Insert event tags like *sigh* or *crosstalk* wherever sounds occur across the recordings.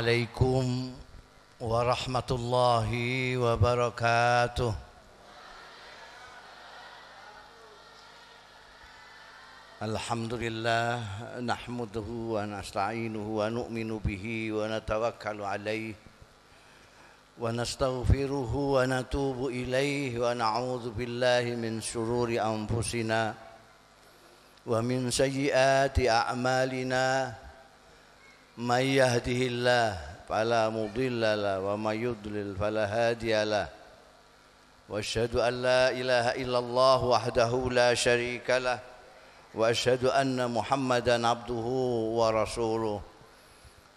عليكم ورحمة الله وبركاته. الحمد لله نحمده ونستعينه ونؤمن به ونتوكل عليه ونستغفره ونتوب إليه ونعوذ بالله من شرور أنفسنا ومن سيئات أعمالنا. من يهده الله فلا مضل له ومن يضلل فلا هادي له. وأشهد أن لا إله إلا الله وحده لا شريك له. وأشهد أن محمدا عبده ورسوله.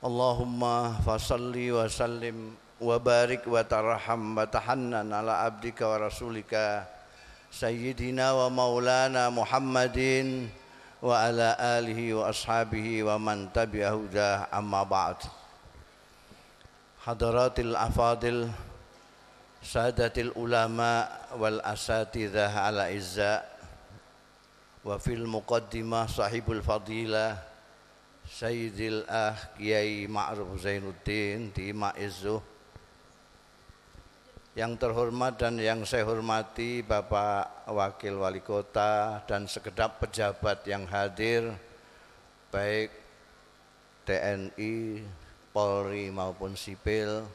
اللهم فصل وسلم وبارك وترحم وتحنن على عبدك ورسولك سيدنا ومولانا محمد وعلى آله وأصحابه ومن تبع هداه أما بعد حضرات الأفاضل سادة العلماء والأساتذة على إزاء وفي المقدمة صاحب الفضيلة سيد الأخ كياي معروف زين الدين di Maizuh Yang terhormat dan yang saya hormati Bapak Wakil Wali Kota dan sekedap pejabat yang hadir baik TNI, Polri maupun sipil,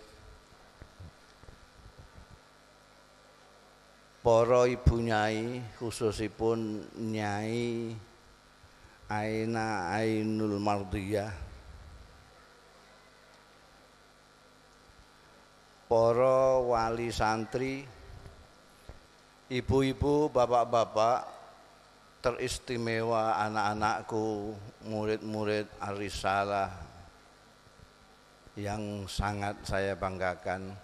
Poro ibu nyai khususipun nyai Aina Ainul Mardiyah para wali santri, ibu-ibu, bapak-bapak, teristimewa anak-anakku, murid-murid Arisalah yang sangat saya banggakan.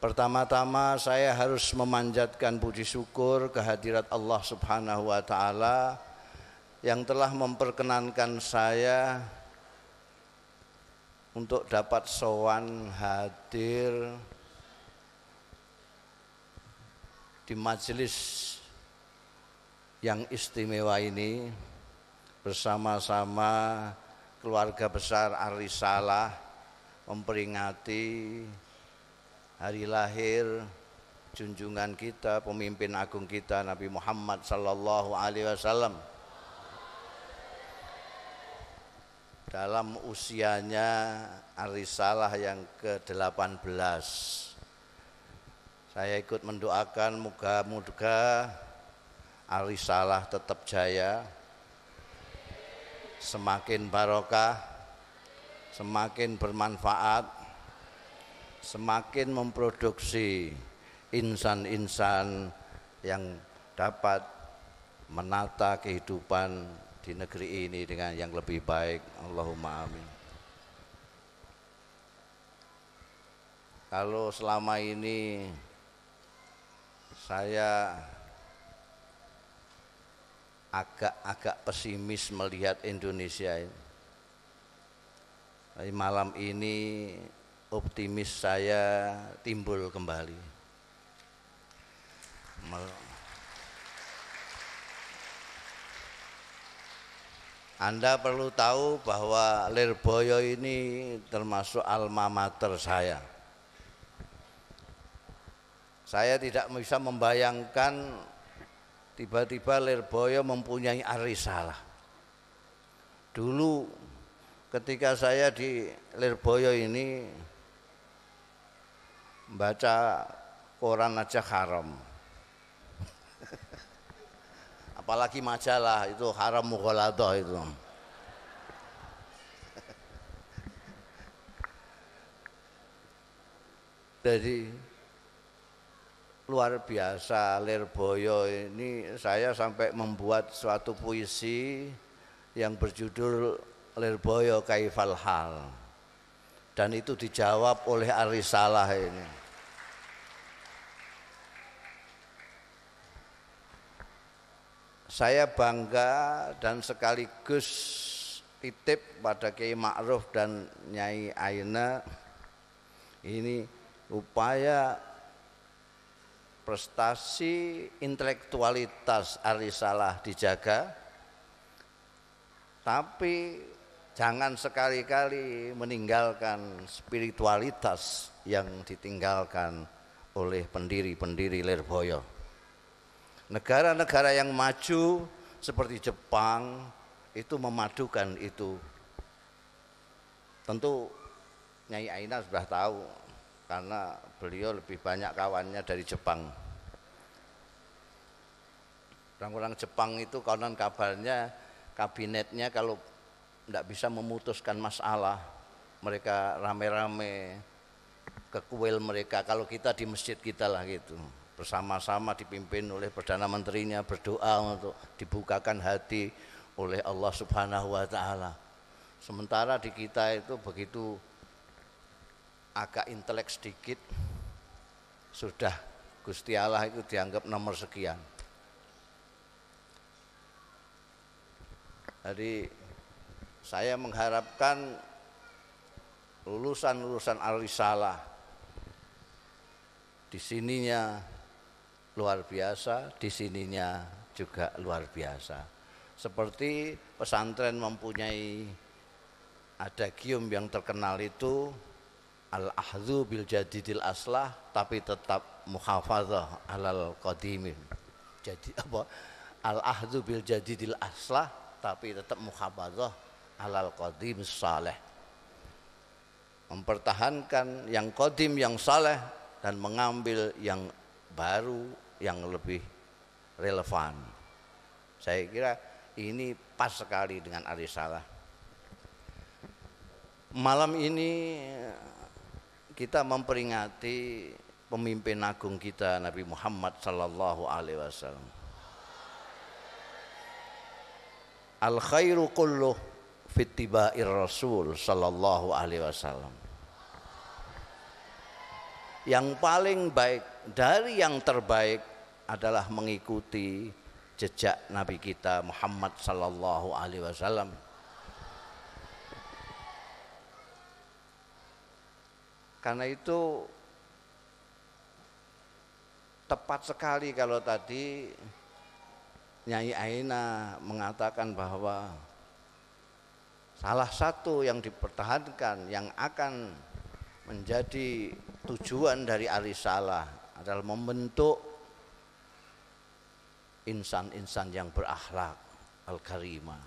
Pertama-tama saya harus memanjatkan puji syukur kehadirat Allah Subhanahu wa taala yang telah memperkenankan saya untuk dapat sowan hadir di majelis yang istimewa ini bersama-sama keluarga besar Arisalah memperingati hari lahir junjungan kita pemimpin agung kita Nabi Muhammad sallallahu alaihi wasallam dalam usianya Arisalah yang ke-18 saya ikut mendoakan moga-moga Arisalah tetap jaya. Semakin barokah semakin bermanfaat semakin memproduksi insan-insan yang dapat menata kehidupan di negeri ini dengan yang lebih baik. Allahumma amin. Kalau selama ini saya agak-agak pesimis melihat Indonesia ini. Tapi malam ini optimis saya timbul kembali. Anda perlu tahu bahwa Lirboyo ini termasuk alma mater saya. Saya tidak bisa membayangkan tiba-tiba Lirboyo mempunyai arisalah. Dulu ketika saya di Lirboyo ini baca koran aja haram apalagi majalah itu haram mughaladah itu. *laughs* Jadi luar biasa Lirboyo ini saya sampai membuat suatu puisi yang berjudul Lirboyo Kaifal Hal. Dan itu dijawab oleh Arisalah ini saya bangga dan sekaligus titip pada Kiai Ma'ruf dan Nyai Aina ini upaya prestasi intelektualitas Arisalah dijaga tapi jangan sekali-kali meninggalkan spiritualitas yang ditinggalkan oleh pendiri-pendiri Lirboyo. Negara-negara yang maju seperti Jepang itu memadukan itu. Tentu Nyai Aina sudah tahu karena beliau lebih banyak kawannya dari Jepang. Orang-orang Jepang itu konon kabarnya kabinetnya kalau tidak bisa memutuskan masalah mereka rame-rame ke kuil mereka kalau kita di masjid kita lah gitu bersama-sama dipimpin oleh Perdana Menterinya berdoa untuk dibukakan hati oleh Allah Subhanahu wa taala. Sementara di kita itu begitu agak intelek sedikit sudah Gusti Allah itu dianggap nomor sekian. Jadi saya mengharapkan lulusan-lulusan al-risalah di sininya luar biasa, di sininya juga luar biasa. Seperti pesantren mempunyai adagium yang terkenal itu al-ahzu bil jadidil aslah tapi tetap muhafadzah alal qadimin. Jadi apa? Al-ahzu bil jadidil aslah tapi tetap muhafadzah alal qadim saleh. Mempertahankan yang qadim yang saleh dan mengambil yang baru yang lebih relevan. Saya kira ini pas sekali dengan arisalah. Malam ini kita memperingati pemimpin agung kita Nabi Muhammad sallallahu alaihi wasallam. Al khairu kulluh fittibair rasul sallallahu alaihi wasallam. Yang paling baik dari yang terbaik adalah mengikuti jejak Nabi kita Muhammad sallallahu alaihi wasallam. Karena itu tepat sekali kalau tadi Nyai Aina mengatakan bahwa salah satu yang dipertahankan yang akan menjadi tujuan dari Arisalah adalah membentuk insan-insan yang berakhlak al-karimah.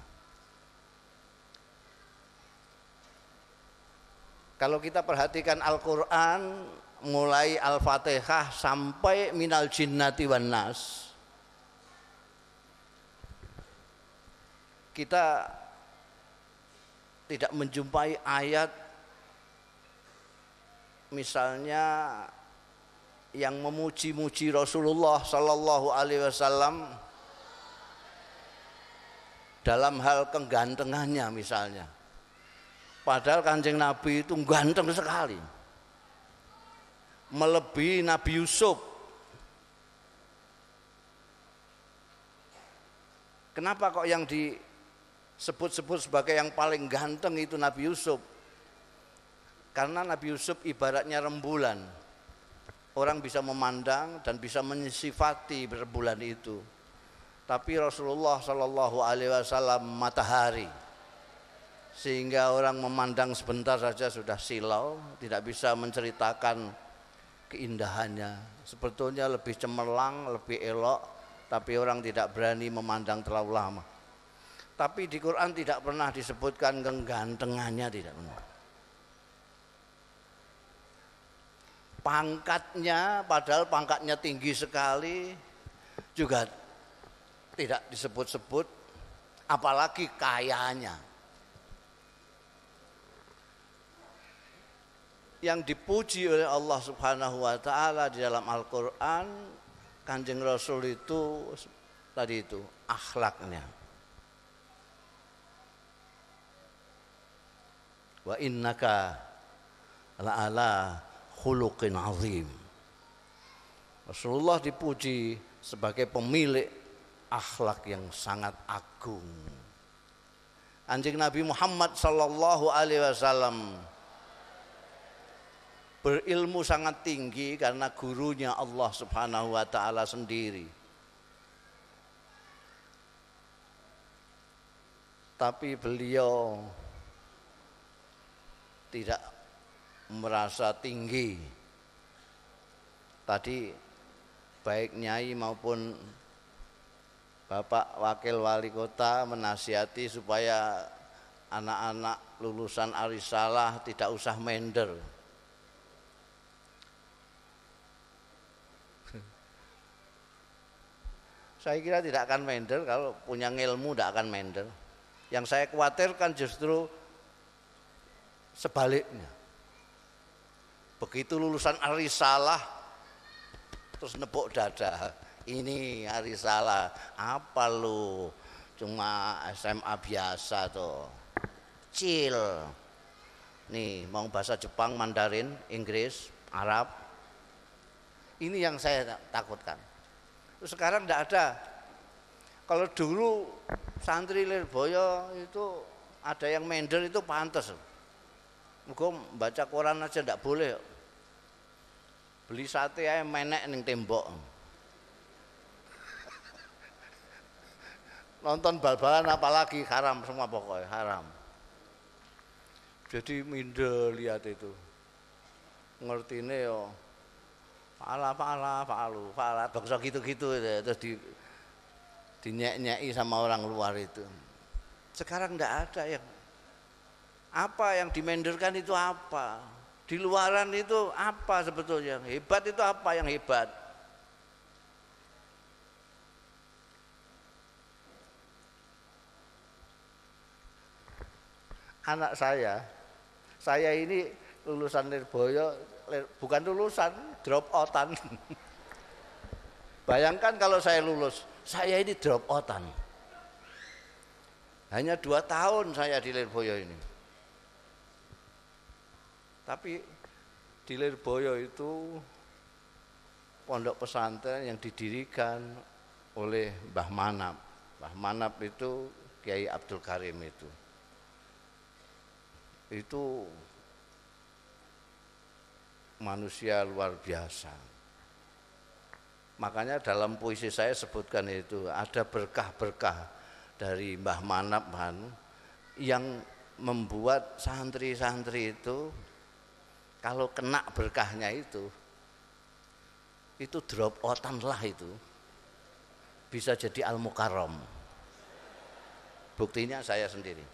Kalau kita perhatikan Al-Qur'an mulai Al-Fatihah sampai minal jinnati wan nas kita tidak menjumpai ayat misalnya yang memuji-muji Rasulullah Sallallahu Alaihi Wasallam dalam hal kegantengannya misalnya. Padahal kanjeng Nabi itu ganteng sekali. Melebihi Nabi Yusuf. Kenapa kok yang disebut-sebut sebagai yang paling ganteng itu Nabi Yusuf? Karena Nabi Yusuf ibaratnya rembulan orang bisa memandang dan bisa mensifati berbulan itu. Tapi Rasulullah Shallallahu Alaihi Wasallam matahari, sehingga orang memandang sebentar saja sudah silau, tidak bisa menceritakan keindahannya. Sebetulnya lebih cemerlang, lebih elok, tapi orang tidak berani memandang terlalu lama. Tapi di Quran tidak pernah disebutkan kegantengannya tidak pernah. Pangkatnya padahal pangkatnya tinggi sekali juga tidak disebut-sebut apalagi kayanya. Yang dipuji oleh Allah Subhanahu wa taala di dalam Al-Qur'an Kanjeng Rasul itu tadi itu akhlaknya. Wa innaka la'ala khuluqin azim. Rasulullah dipuji sebagai pemilik akhlak yang sangat agung. Anjing Nabi Muhammad sallallahu alaihi wasallam berilmu sangat tinggi karena gurunya Allah Subhanahu wa taala sendiri. Tapi beliau tidak merasa tinggi. Tadi baik nyai maupun Bapak Wakil Wali Kota menasihati supaya anak-anak lulusan Arisalah tidak usah mender. Saya kira tidak akan mender kalau punya ilmu tidak akan mender. Yang saya khawatirkan justru sebaliknya. Begitu lulusan Arisalah terus nepuk dada. Ini Arisalah, apa lu? Cuma SMA biasa tuh. Kecil. Nih, mau bahasa Jepang, Mandarin, Inggris, Arab. Ini yang saya takutkan sekarang tidak ada. Kalau dulu santri Lirboyo itu ada yang mender itu pantas. Muga baca koran aja tidak boleh. Beli sate aja menek ning tembok. *laughs* Nonton bal-balan apalagi haram semua pokoknya haram. Jadi minder lihat itu. Ngerti nih yo Fa'ala, fa'ala, fa'alu, fa'ala, bangsa gitu-gitu terus di dinyek-nyeki sama orang luar itu. Sekarang enggak ada yang apa yang dimenderkan itu apa? Di luaran itu apa sebetulnya? Hebat itu apa yang hebat? Anak saya, saya ini lulusan Nirboyo bukan lulusan, drop outan. *laughs* Bayangkan kalau saya lulus, saya ini drop outan. Hanya dua tahun saya di Lirboyo ini. Tapi di Lirboyo itu pondok pesantren yang didirikan oleh Mbah Manap. Mbah Manap itu Kiai Abdul Karim itu. Itu manusia luar biasa. Makanya dalam puisi saya sebutkan itu ada berkah-berkah dari Mbah Manap yang membuat santri-santri itu kalau kena berkahnya itu itu drop outan lah itu. Bisa jadi al mukarrom buktinya saya sendiri.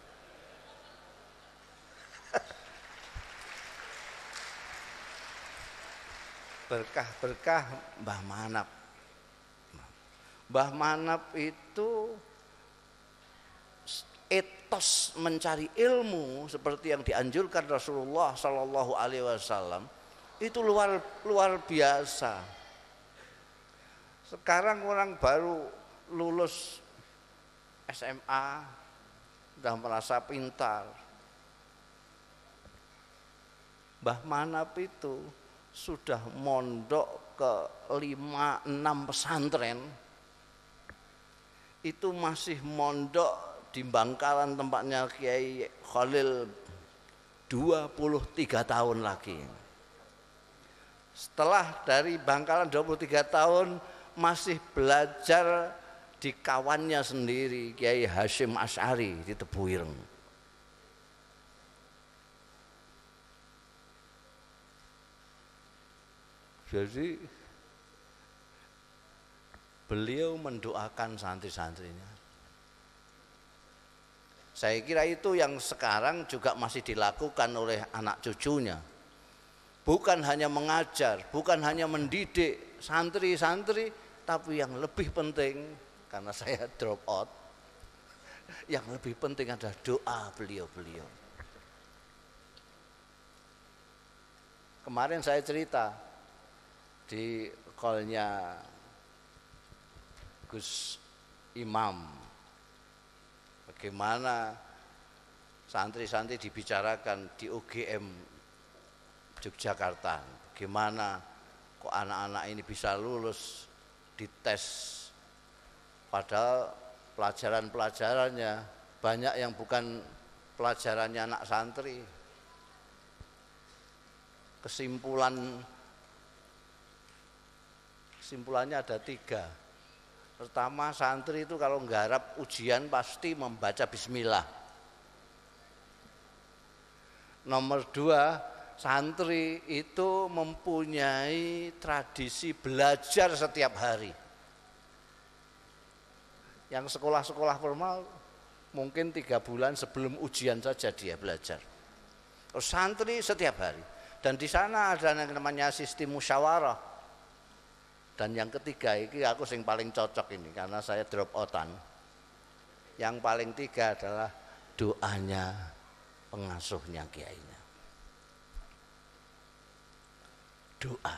Berkah-berkah Mbah Manap. Mbah Manap itu etos mencari ilmu seperti yang dianjurkan Rasulullah Shallallahu Alaihi Wasallam itu luar luar biasa. Sekarang orang baru lulus SMA sudah merasa pintar. Mbah Manap itu sudah mondok ke lima enam pesantren itu masih mondok di Bangkalan tempatnya Kiai Khalil 23 tahun lagi. Setelah dari Bangkalan 23 tahun masih belajar di kawannya sendiri Kiai Hashim As'ari di Tebuireng. Jadi beliau mendoakan santri-santrinya. Saya kira itu yang sekarang juga masih dilakukan oleh anak cucunya. Bukan hanya mengajar, bukan hanya mendidik santri-santri, tapi yang lebih penting karena saya drop out. *laughs* Yang lebih penting adalah doa beliau-beliau. Kemarin saya cerita, di kolnya Gus Imam bagaimana santri-santri dibicarakan di UGM Yogyakarta. Bagaimana kok anak-anak ini bisa lulus di tes padahal pelajaran-pelajarannya banyak yang bukan pelajarannya anak santri. Kesimpulan Simpulannya ada tiga. Pertama santri itu kalau nggarap ujian pasti membaca bismillah. Nomor dua, santri itu mempunyai tradisi belajar setiap hari. Yang sekolah-sekolah formal mungkin tiga bulan sebelum ujian saja dia belajar. Terus santri setiap hari. Dan di sana ada yang namanya sistem musyawarah. Dan yang ketiga ini aku yang paling cocok ini karena saya drop outan. Yang paling tiga adalah doanya pengasuhnya kiainya. Doa.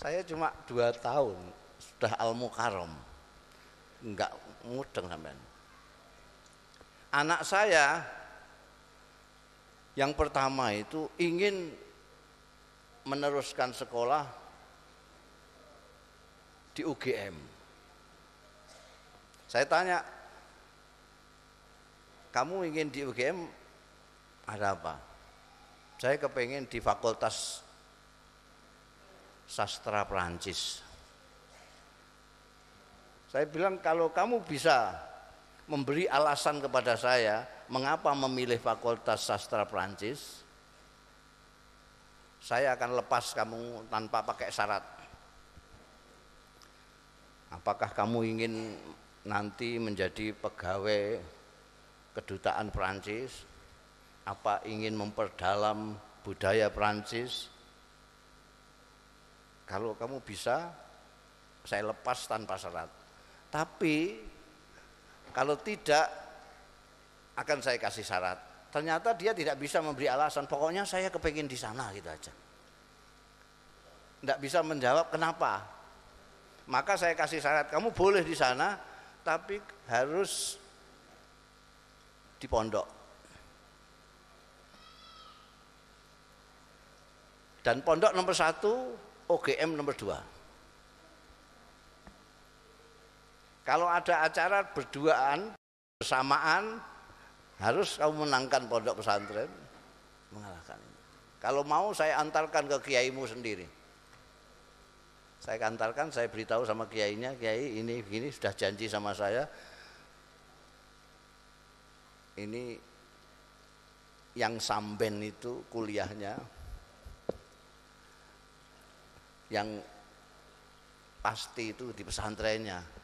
Saya cuma dua tahun sudah al mukarom enggak mudeng sampean. Anak saya yang pertama itu ingin meneruskan sekolah di UGM. Saya tanya, kamu ingin di UGM ada apa? Saya kepengen di Fakultas Sastra Perancis. Saya bilang kalau kamu bisa memberi alasan kepada saya mengapa memilih Fakultas Sastra Prancis, saya akan lepas kamu tanpa pakai syarat. Apakah kamu ingin nanti menjadi pegawai kedutaan Prancis? Apa ingin memperdalam budaya Prancis? Kalau kamu bisa, saya lepas tanpa syarat. Tapi kalau tidak akan saya kasih syarat. Ternyata dia tidak bisa memberi alasan. Pokoknya saya kepingin di sana gitu aja. Tidak bisa menjawab kenapa. Maka saya kasih syarat. Kamu boleh di sana, tapi harus di pondok. Dan pondok nomor satu, OGM nomor dua. Kalau ada acara berduaan, bersamaan, harus kamu menangkan pondok pesantren, mengalahkan. Kalau mau saya antarkan ke kiaimu sendiri. Saya antarkan, saya beritahu sama kiainya, kiai ini begini sudah janji sama saya. Ini yang samben itu kuliahnya yang pasti itu di pesantrennya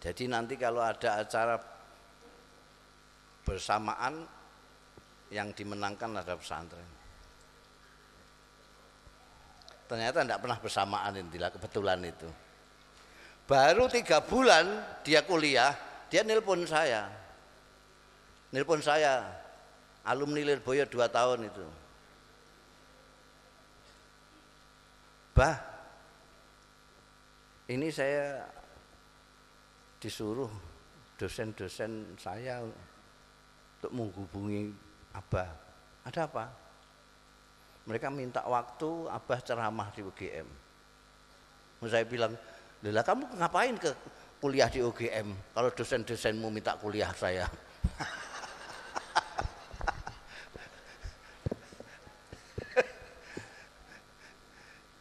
Jadi nanti kalau ada acara bersamaan yang dimenangkan ada pesantren. Ternyata tidak pernah bersamaan intilah kebetulan itu. Baru tiga bulan dia kuliah, dia nelpon saya. Nelpon saya, alumni Lirboyo dua tahun itu. Bah, ini saya disuruh dosen-dosen saya untuk menghubungi Abah. Ada apa? Mereka minta waktu Abah ceramah di UGM. Saya bilang, Lila kamu ngapain ke kuliah di UGM kalau dosen-dosenmu minta kuliah saya? *laughs*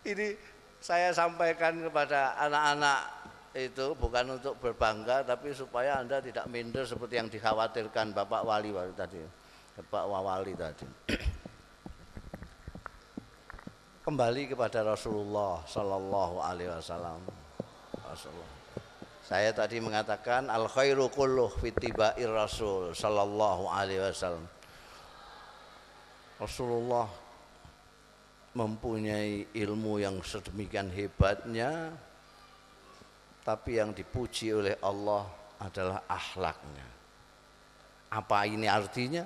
Ini saya sampaikan kepada anak-anak itu bukan untuk berbangga tapi supaya Anda tidak minder seperti yang dikhawatirkan Bapak Wali tadi. Bapak Wali tadi. Kembali kepada Rasulullah sallallahu alaihi wasallam. Rasulullah. Saya tadi mengatakan al khairu kulluh fitibair Rasul sallallahu alaihi wasallam. Rasulullah mempunyai ilmu yang sedemikian hebatnya tapi yang dipuji oleh Allah adalah akhlaknya. Apa ini artinya?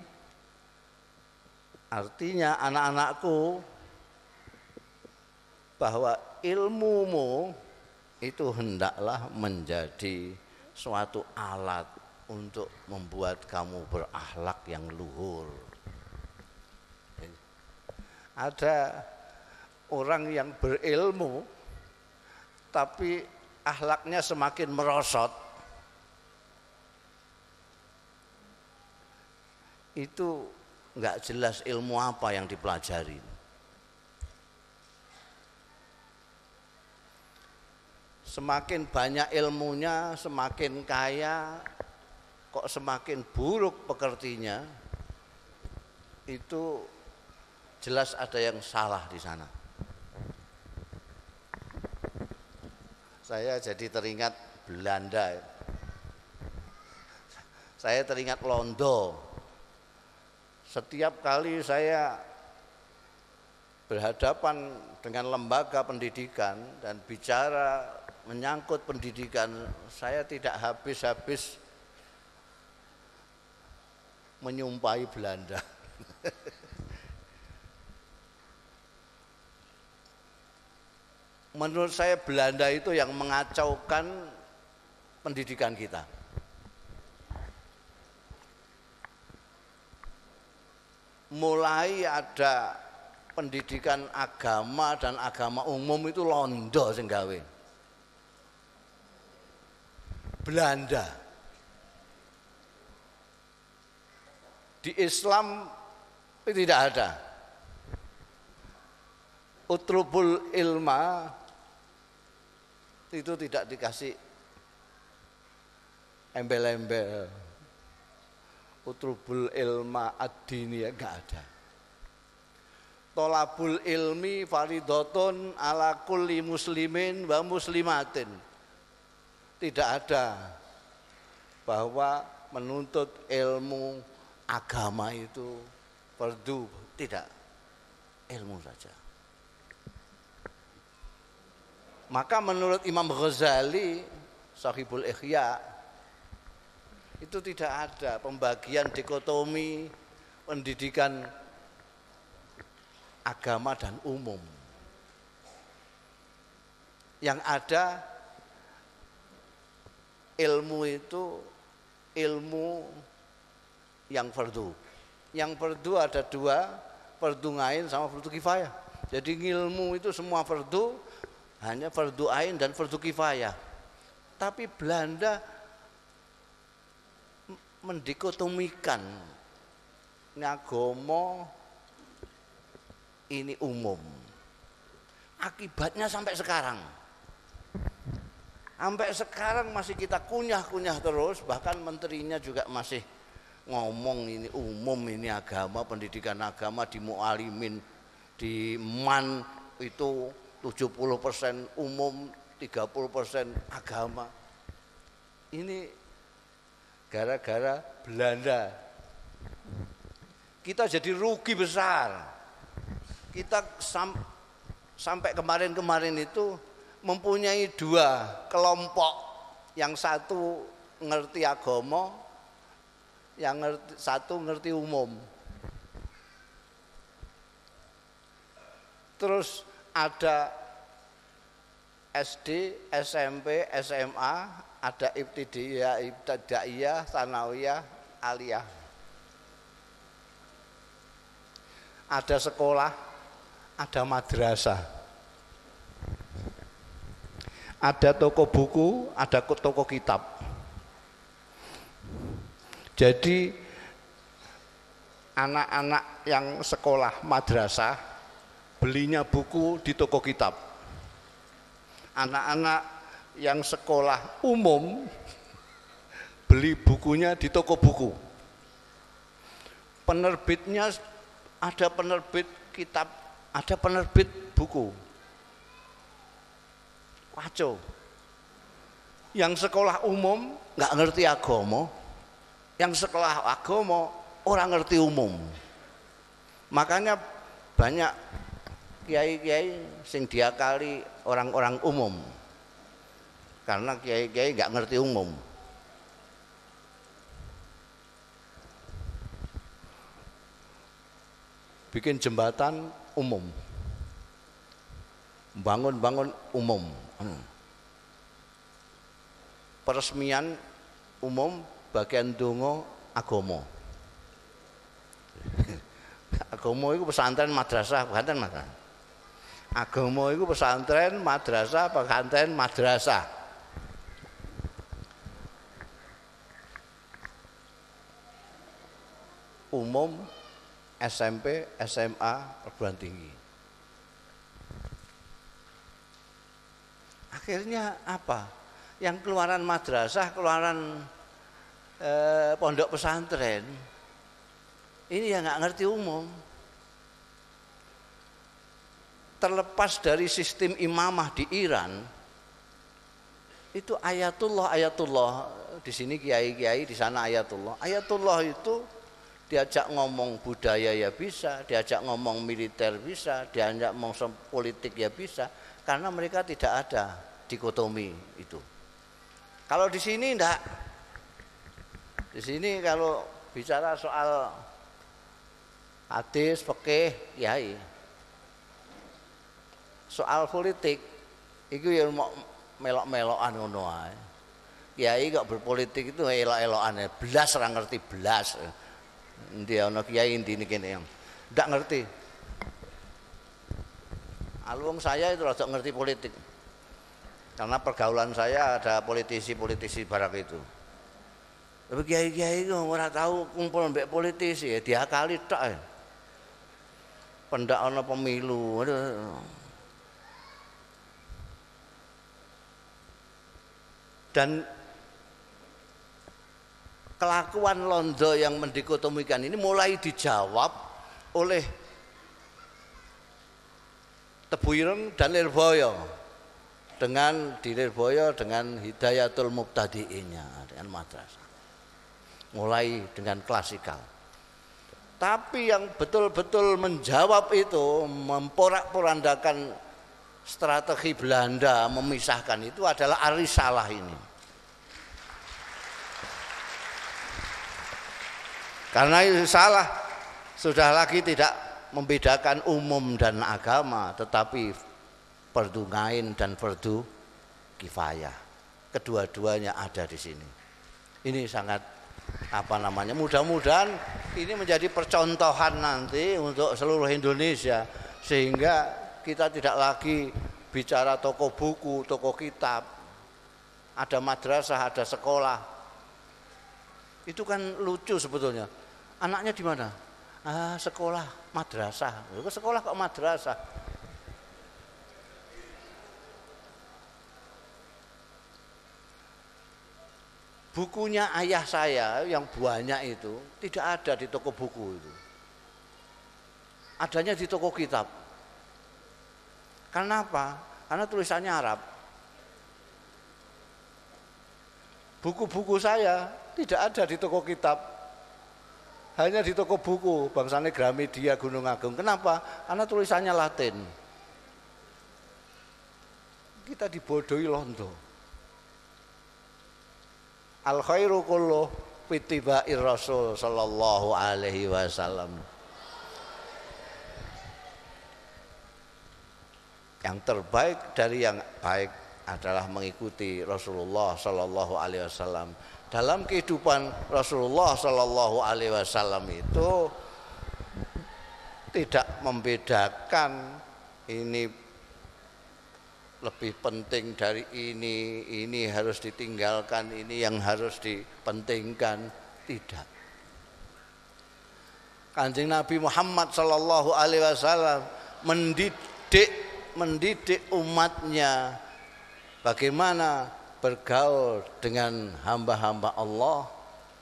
Artinya anak-anakku bahwa ilmumu itu hendaklah menjadi suatu alat untuk membuat kamu berakhlak yang luhur. Ada orang yang berilmu tapi ahlaknya semakin merosot itu nggak jelas ilmu apa yang dipelajari. semakin banyak ilmunya, semakin kaya, kok semakin buruk pekertinya, itu jelas ada yang salah di sana. Saya jadi teringat Belanda. Saya teringat Londo. Setiap kali saya berhadapan dengan lembaga pendidikan dan bicara menyangkut pendidikan, saya tidak habis-habis menyumpai Belanda. *laughs* Menurut saya Belanda itu yang mengacaukan pendidikan kita. Mulai ada pendidikan agama dan agama umum itu londo sing gawe. Belanda. Di Islam itu tidak ada. Utrubul ilma itu tidak dikasih embel-embel. Utrubul ilma ad-dini ya enggak ada. Tolabul ilmi faridotun ala kulli muslimin wa muslimatin tidak ada bahwa menuntut ilmu agama itu perdu tidak ilmu saja maka menurut Imam Ghazali Sahibul Ikhya itu tidak ada pembagian dikotomi pendidikan agama dan umum yang ada ilmu itu ilmu yang fardu. Yang fardu ada dua, fardu ngain sama fardu kifayah. Jadi ilmu itu semua fardu, hanya fardu ain dan fardu kifayah. Tapi Belanda mendikotomikan ini agama ini umum. Akibatnya sampai sekarang Sampai sekarang masih kita kunyah-kunyah terus, bahkan menterinya juga masih ngomong ini umum ini agama, pendidikan agama di mualimin, di man itu 70% umum, 30% agama. Ini gara-gara Belanda. Kita jadi rugi besar. Kita sam sampai kemarin-kemarin itu mempunyai dua kelompok yang satu ngerti agama yang ngerti, satu ngerti umum terus ada SD, SMP, SMA, ada ibtidaiyah, ibtidaiyah, sanawiyah, aliyah. Ada sekolah, ada madrasah ada toko buku, ada toko kitab. Jadi anak-anak yang sekolah madrasah belinya buku di toko kitab. Anak-anak yang sekolah umum beli bukunya di toko buku. Penerbitnya ada penerbit kitab, ada penerbit buku Kacau. Yang sekolah umum nggak ngerti agama, yang sekolah agama orang ngerti umum. Makanya banyak kiai-kiai sing diakali orang-orang umum. Karena kiai-kiai nggak ngerti umum. Bikin jembatan umum. Bangun-bangun umum Hmm. Peresmian umum bagian dongo agomo. *laughs* agomo itu pesantren madrasah, pesantren madrasah. Agomo itu pesantren madrasah, pesantren madrasah. Umum SMP, SMA, perguruan tinggi. Akhirnya apa? Yang keluaran madrasah, keluaran eh, pondok pesantren, ini yang nggak ngerti umum. Terlepas dari sistem imamah di Iran, itu ayatullah ayatullah di sini kiai-kiai di sana ayatullah. Ayatullah itu diajak ngomong budaya ya bisa, diajak ngomong militer bisa, diajak ngomong politik ya bisa, karena mereka tidak ada dikotomi itu. Kalau di sini enggak. Di sini kalau bicara soal hadis, fikih, kiai. Soal politik itu ya mau melok-melokan ngono ae. Kiai kok berpolitik itu elok-elokan, belas orang ngerti belas. Dia ana kiai intine kene yang ndak ngerti. Alung saya itu rada ngerti politik. Karena pergaulan saya ada politisi-politisi barak itu. Tapi kiai-kiai itu ora tahu kumpul mbek politisi ya diakali tok. Pendak ana pemilu. Aduh. Dan kelakuan londo yang mendikotomikan ini mulai dijawab oleh Tebuireng dan Lirboyo. Dengan di Lirboyo dengan Hidayatul Muqtadi'inya dengan madrasah. Mulai dengan klasikal. Tapi yang betul-betul menjawab itu memporak-porandakan strategi Belanda memisahkan itu adalah Arisalah ini Karena itu salah. Sudah lagi tidak membedakan umum dan agama, tetapi fardu dan fardu kifayah. Kedua-duanya ada di sini. Ini sangat apa namanya? Mudah-mudahan ini menjadi percontohan nanti untuk seluruh Indonesia sehingga kita tidak lagi bicara toko buku, toko kitab. Ada madrasah, ada sekolah. Itu kan lucu sebetulnya Anaknya di mana? Ah, sekolah madrasah. Sekolah kok madrasah? Bukunya ayah saya yang banyak itu tidak ada di toko buku itu. Adanya di toko kitab. Karena apa? Karena tulisannya Arab. Buku-buku saya tidak ada di toko kitab hanya di toko buku bangsane Gramedia Gunung Agung. Kenapa? Karena tulisannya Latin. Kita dibodohi londo. Al khairu kullu fitiba'ir Rasul sallallahu alaihi wasallam. Yang terbaik dari yang baik adalah mengikuti Rasulullah sallallahu alaihi wasallam dalam kehidupan Rasulullah Shallallahu Alaihi Wasallam itu tidak membedakan ini lebih penting dari ini, ini harus ditinggalkan, ini yang harus dipentingkan, tidak. Kanjeng Nabi Muhammad Shallallahu Alaihi Wasallam mendidik mendidik umatnya bagaimana bergaul dengan hamba-hamba Allah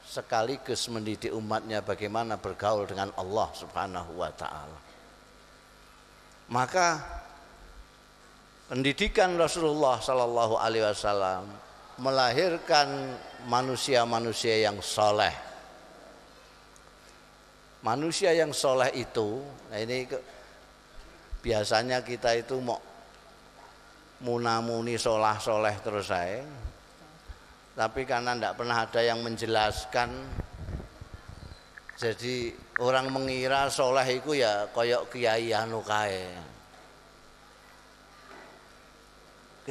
sekaligus mendidik umatnya bagaimana bergaul dengan Allah Subhanahu wa taala. Maka pendidikan Rasulullah sallallahu alaihi wasallam melahirkan manusia-manusia yang soleh. Manusia yang soleh itu, nah ini biasanya kita itu mau munamuni solah soleh terus saya tapi karena tidak pernah ada yang menjelaskan jadi orang mengira soleh itu ya koyok kiai anu kae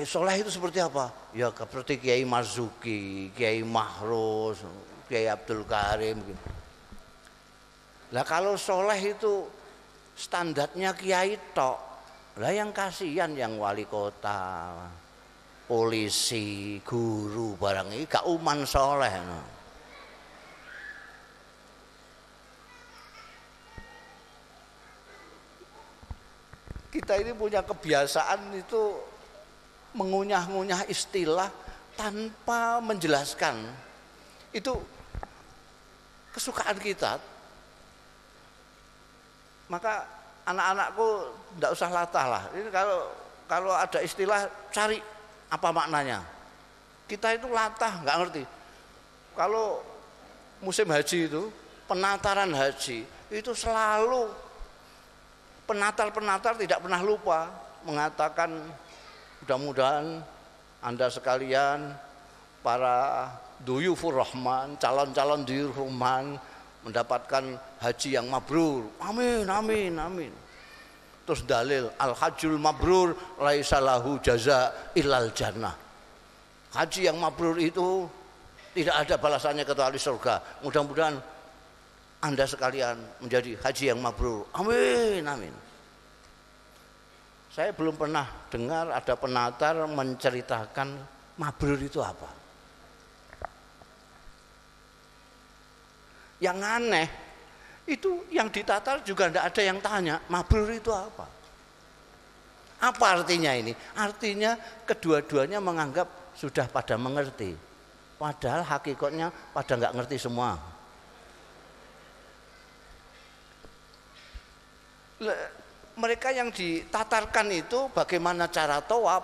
soleh itu seperti apa? Ya seperti Kiai Marzuki, Kiai Mahrus, Kiai Abdul Karim. Gitu. Lah kalau soleh itu standarnya Kiai tok, lah yang kasihan yang wali kota, polisi, guru barang ini gak uman soleh. No. Kita ini punya kebiasaan itu mengunyah-ngunyah istilah tanpa menjelaskan. Itu kesukaan kita. Maka anak-anakku tidak usah latah lah. Ini kalau kalau ada istilah cari apa maknanya. Kita itu latah nggak ngerti. Kalau musim haji itu penataran haji itu selalu penatar-penatar tidak pernah lupa mengatakan mudah-mudahan Anda sekalian para duyufur rahman, calon-calon duyufur rahman mendapatkan haji yang mabrur. Amin, amin, amin. Terus dalil al hajjul mabrur laisalahu jaza ilal jannah. Haji yang mabrur itu tidak ada balasannya kecuali surga. Mudah-mudahan Anda sekalian menjadi haji yang mabrur. Amin, amin. Saya belum pernah dengar ada penatar menceritakan mabrur itu apa. Yang aneh itu yang ditatar juga tidak ada yang tanya mabrur itu apa. Apa artinya ini? Artinya kedua-duanya menganggap sudah pada mengerti. Padahal hakikatnya pada nggak ngerti semua. mereka yang ditatarkan itu bagaimana cara tawab,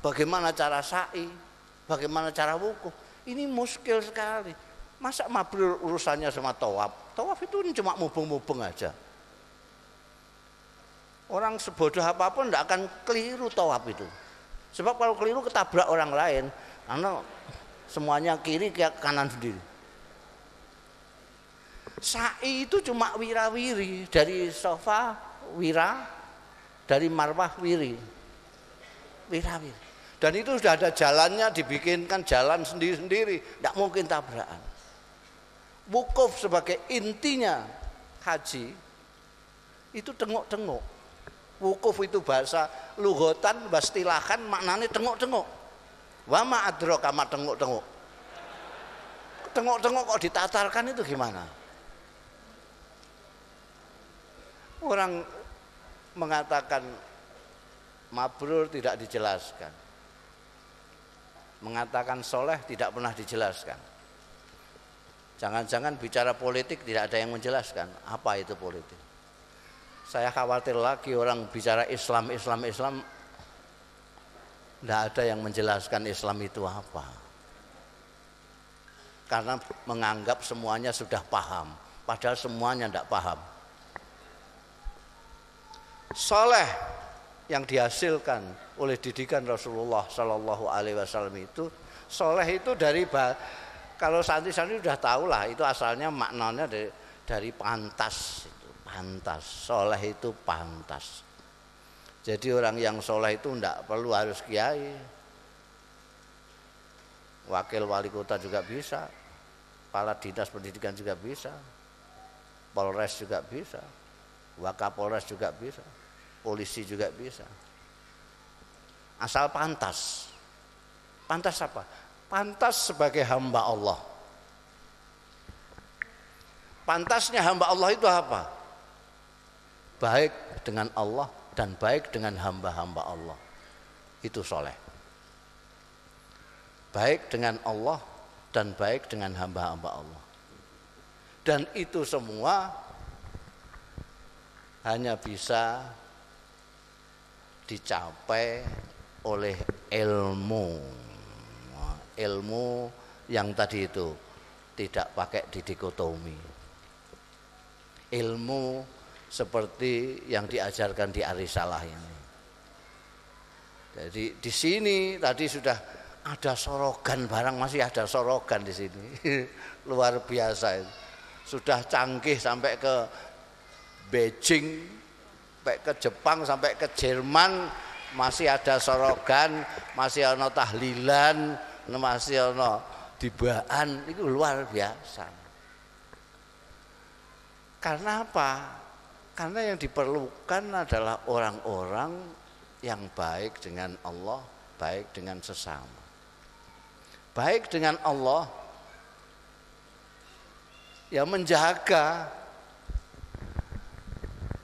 bagaimana cara sa'i, bagaimana cara wukuf. Ini muskil sekali. Masa mabrur urusannya sama tawab? Tawaf itu cuma mubeng-mubeng aja. Orang sebodoh apa pun tidak akan keliru tawaf itu. Sebab kalau keliru ketabrak orang lain, karena semuanya kiri ke kanan sendiri. Sa'i itu cuma wirawiri dari sofa wira dari marwah wiri wirawir dan itu sudah ada jalannya dibikinkan jalan sendiri-sendiri tidak mungkin tabrakan wukuf sebagai intinya haji itu tengok-tengok wukuf itu bahasa lugotan bastilahan maknanya tengok-tengok wama adro kama tengok-tengok tengok-tengok kok ditatarkan itu gimana orang mengatakan mabrur tidak dijelaskan. Mengatakan soleh tidak pernah dijelaskan. Jangan-jangan bicara politik tidak ada yang menjelaskan apa itu politik. Saya khawatir lagi orang bicara Islam, Islam, Islam tidak ada yang menjelaskan Islam itu apa. Karena menganggap semuanya sudah paham, padahal semuanya tidak paham soleh yang dihasilkan oleh didikan Rasulullah Shallallahu Alaihi Wasallam itu soleh itu dari kalau santri-santri sudah tahu lah itu asalnya maknanya dari, dari pantas itu pantas. Soleh itu pantas. Jadi orang yang soleh itu tidak perlu harus kiai. Wakil wali kota juga bisa. Kepala dinas pendidikan juga bisa. Polres juga bisa. Wakapolres juga bisa. Polisi juga bisa. Asal pantas. Pantas apa pantas sebagai hamba Allah. Pantasnya hamba Allah itu apa? Baik dengan Allah dan baik dengan hamba-hamba Allah. Itu soleh. Baik dengan Allah dan baik dengan hamba-hamba Allah. Dan itu semua hanya bisa dicapai oleh ilmu ilmu yang tadi itu tidak pakai didikotomi. Ilmu seperti yang diajarkan di Arisalah ini. Jadi di sini tadi sudah ada sorogan barang masih ada sorogan di sini. *laughs* Luar biasa itu. Sudah canggih sampai ke Beijing sampai ke Jepang sampai ke Jerman masih ada sorogan masih ada tahlilan ada dibaan itu luar biasa. Karena apa? Karena yang diperlukan adalah orang-orang yang baik dengan Allah baik dengan sesama. Baik dengan Allah yang menjaga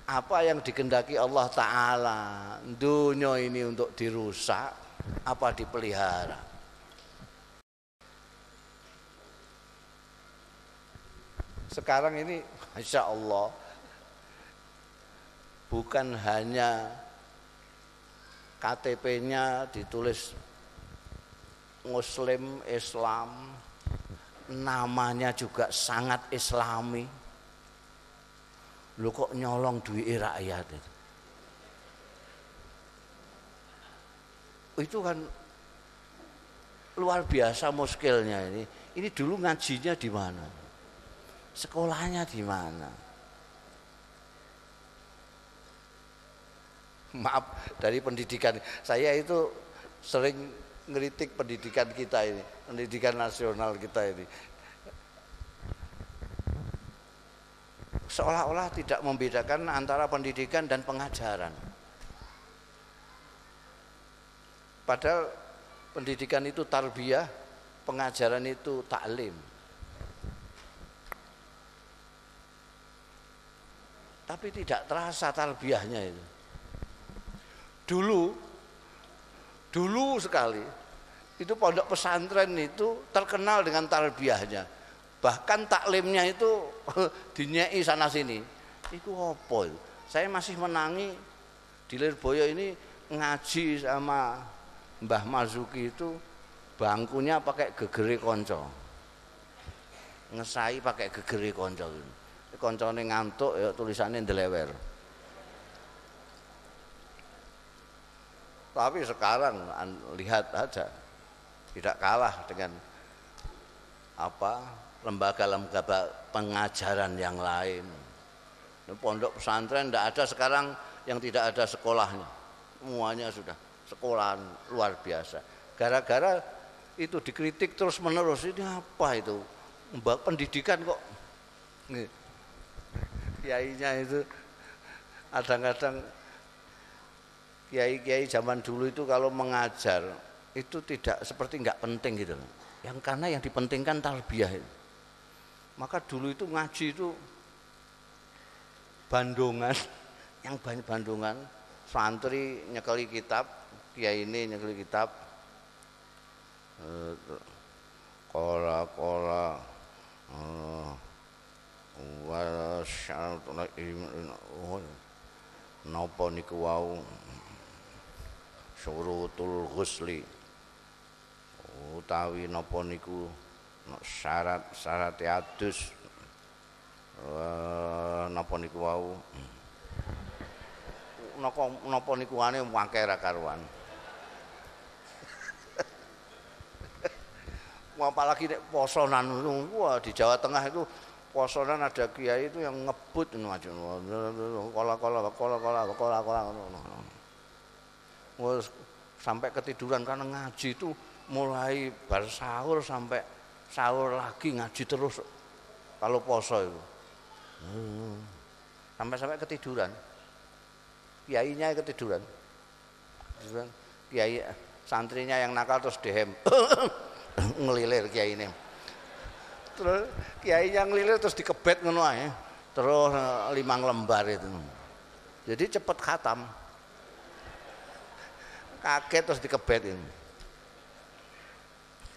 apa yang dikendaki Allah Ta'ala. Dunia ini untuk dirusak apa dipelihara sekarang ini Masya Allah bukan hanya KTP-nya ditulis Muslim Islam namanya juga sangat islami. Lu kok nyolong duit rakyat itu? Itu kan luar biasa muskilnya ini. Ini dulu ngajinya di mana sekolahnya di mana? Maaf dari pendidikan. Saya itu sering ngeritik pendidikan kita ini pendidikan nasional kita ini. Seolah-olah tidak membedakan antara pendidikan dan pengajaran. Padahal pendidikan itu tarbiyah pengajaran itu taklim tapi tidak terasa tarbiyahnya itu. Dulu dulu sekali itu pondok pesantren itu terkenal dengan tarbiyahnya bahkan taklimnya itu *laughs* dinyai sana sini. Itu apa itu? Saya masih menangi di Lirboyo ini ngaji sama Mbah Mazuki itu bangkunya pakai gegeri konco. Ngesai pakai gegeri konco koncone ngantuk ya tulisannya ndelewer. Tapi sekarang lihat aja tidak kalah dengan apa lembaga-lembaga pengajaran yang lain. Pondok pesantren tidak ada sekarang yang tidak ada sekolahnya. Semuanya sudah sekolah luar biasa. Gara-gara itu dikritik terus menerus ini apa itu? Pendidikan kok kiainya itu kadang-kadang kiai-kiai zaman dulu itu kalau mengajar itu tidak seperti nggak penting gitu Yang karena yang dipentingkan tarbiyah itu. Maka dulu itu ngaji itu bandungan, *laughs* yang banyak bandungan, santri nyekeli kitab, kiai ini nyekeli kitab, kola kola, wa syaratuna napa niku wau? Syurutul ghusli. Utawi napa niku? Syarat-syarat adus. Napa niku wau? Napa napa niku ane wangke ra karuan? Apalagi nek posonan wah di Jawa Tengah itu posonan ada kiai itu yang ngebut macam kola kola kola kola kola kola sampai ketiduran karena ngaji itu mulai bar sahur sampai sahur lagi ngaji terus kalau poso itu. Hmm. sampai sampai ketiduran. Kiainya ketiduran. Ketiduran. Kiai santrinya yang nakal terus dehem *coughs* ngelilir kiai ini terus kiai yang ngelilir terus dikebet ngono ae terus eh, limang lembar itu jadi cepat khatam kaget terus dikebet ini.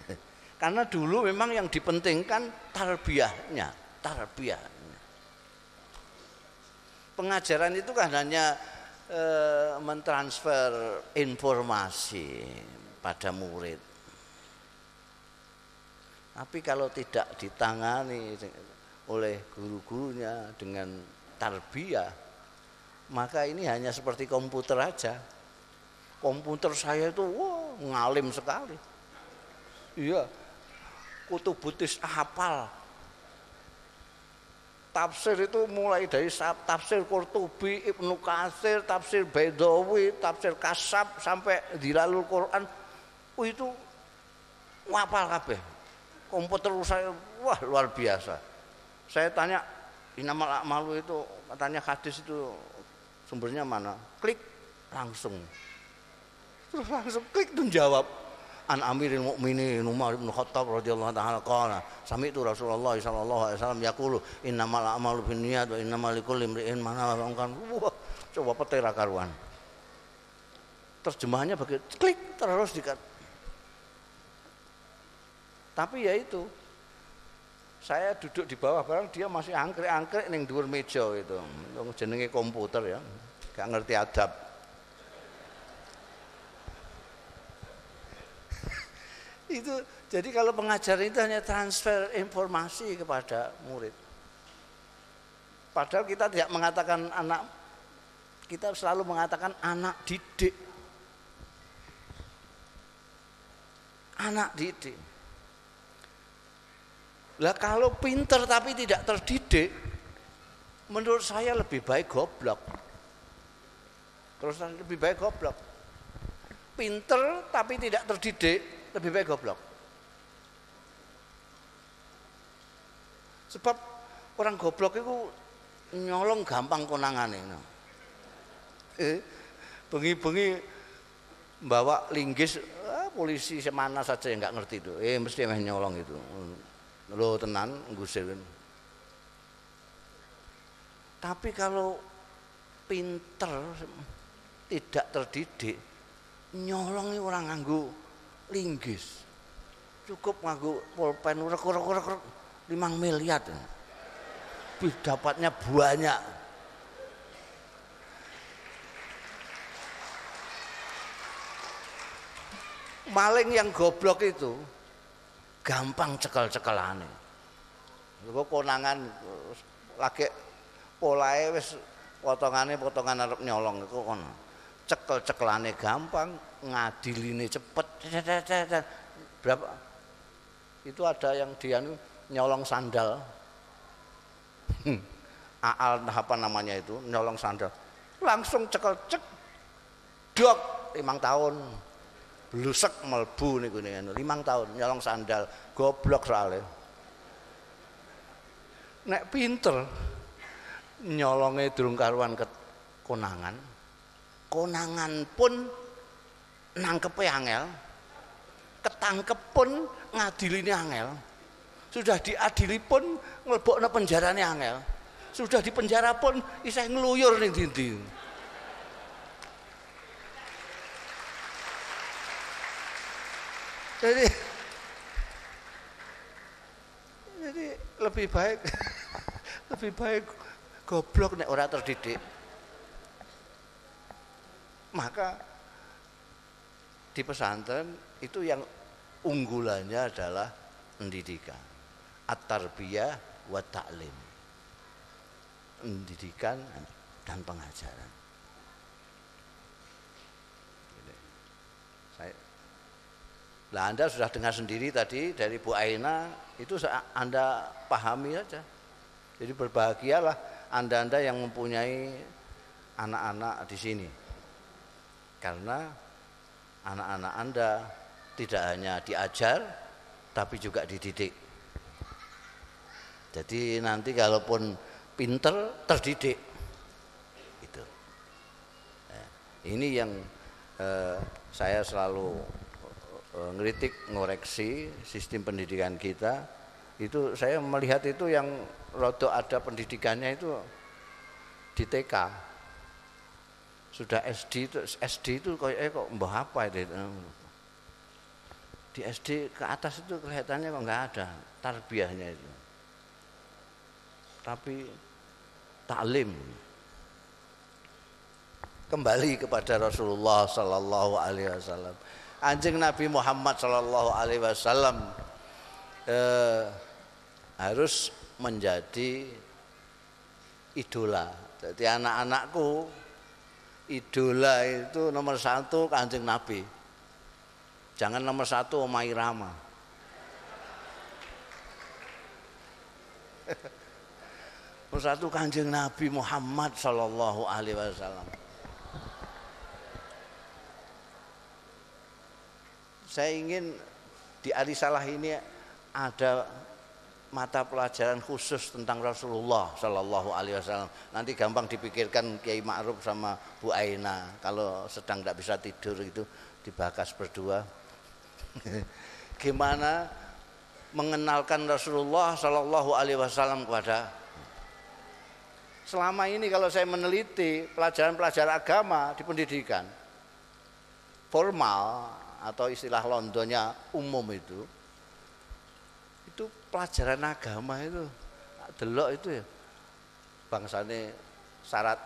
*laughs* Karena dulu memang yang dipentingkan tarbiyahnya, tarbiyahnya. Pengajaran itu kan hanya e, mentransfer informasi pada murid. Tapi kalau tidak ditangani oleh guru-gurunya dengan tarbiyah, maka ini hanya seperti komputer aja komputer saya itu wah ngalim sekali iya kutubutis hafal tafsir itu mulai dari tafsir Qurtubi, Ibnu Katsir, tafsir Baidawi, tafsir Kasab sampai di lalu Quran. Oh itu wapal kabeh. Komputer saya wah luar biasa. Saya tanya Inamal Malu itu katanya hadis itu sumbernya mana? Klik langsung Terus langsung klik tuh jawab. An Amiril Mukminin Umar bin Khattab radhiyallahu taala qala sami'tu Rasulullah sallallahu alaihi wasallam yaqulu innamal a'malu binniyat wa innamal likulli imri'in ma nawa. Wah, coba petera karuan. terjemahannya bagi klik terus dikat. Tapi ya itu, saya duduk di bawah barang dia masih angkrek-angkrek neng dhuwur meja itu. Jenenge komputer ya, gak ngerti adab. *laughs* itu jadi kalau pengajar itu hanya transfer informasi kepada murid. Padahal kita tidak mengatakan anak kita selalu mengatakan anak didik. Anak didik. Lah kalau pinter tapi tidak terdidik, menurut saya lebih baik goblok. Terus lebih baik goblok. Pinter tapi tidak terdidik, lebih baik goblok. Sebab orang goblok itu nyolong gampang konangan ini. Eh, bengi-bengi bawa linggis ah, polisi semana saja yang nggak ngerti itu. Eh mesti emang nyolong itu. Lo tenan ngusir. Tapi kalau pinter tidak terdidik nyolong orang nganggu linggis. Cukup nganggu pulpen rek rek rek 5 miliar dapatnya banyak. Maling yang goblok itu gampang cekel-cekelane kok konangan lagi polae wis potongane potongan arep nyolong iku kono. Cekel-cekelane gampang ngadiline cepet berapa? Itu ada yang dia nyolong sandal. Hmm. aal apa namanya itu? Nyolong sandal. Langsung cekel cek dok limang tahun blusek melbu nih gue limang tahun nyolong sandal goblok soalnya nek pinter nyolongnya durung karuan ke konangan konangan pun nangkep angel ketangkep pun ngadilini angel sudah diadili pun ngelbokno penjarane angel. Sudah di penjara pun isih ngluyur ning dinding. Jadi jadi lebih baik *laughs* lebih baik goblok nek ora terdidik. Maka di pesantren itu yang unggulannya adalah pendidikan at-tarbiyah wa ta'lim. Pendidikan dan pengajaran. Lah Anda sudah dengar sendiri tadi dari Bu Aina itu Anda pahami saja. Jadi berbahagialah Anda-anda yang mempunyai anak-anak di sini. Karena anak-anak Anda tidak hanya diajar tapi juga dididik. Jadi nanti kalaupun pinter terdidik itu. Nah, ini yang eh, saya selalu eh, ngeritik ngoreksi sistem pendidikan kita. Itu saya melihat itu yang rodo ada pendidikannya itu di TK sudah SD itu SD itu kayak eh, kok mbah apa itu? Di SD ke atas itu kelihatannya kok nggak ada tarbiyahnya itu. Tapi taklim. Kembali kepada Rasulullah Sallallahu Alaihi Wasallam anjing Nabi Muhammad Sallallahu Alaihi Wasallam eh, harus menjadi idola. Jadi anak-anakku idola itu nomor satu kanjeng Nabi. Jangan nomor satu Omai Rama. *laughs* Satu kanjeng Nabi Muhammad Sallallahu Alaihi Wasallam. Saya ingin di Alisalah ini ada mata pelajaran khusus tentang Rasulullah Sallallahu Alaihi Wasallam. Nanti gampang dipikirkan Kiai Ma'ruf sama Bu Aina kalau sedang tidak bisa tidur itu dibakas berdua. *laughs* Gimana mengenalkan Rasulullah Sallallahu Alaihi Wasallam kepada selama ini kalau saya meneliti pelajaran-pelajaran agama di pendidikan formal atau istilah Londonnya umum itu itu pelajaran agama itu. Delok itu ya. Bangsane syarat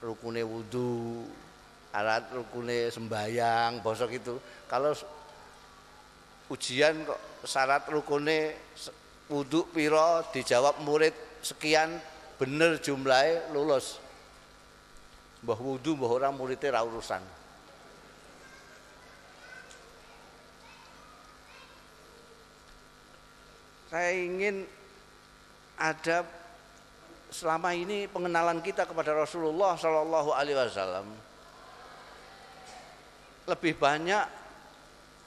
rukune wudhu syarat rukune sembayang bosok itu. Kalau ujian kok syarat rukune wudhu piro dijawab murid sekian bener jumlahnya lulus. Mbah wudhu mbah orang muridnya ra urusan saya ingin ada selama ini pengenalan kita kepada Rasulullah Shallallahu Alaihi Wasallam lebih banyak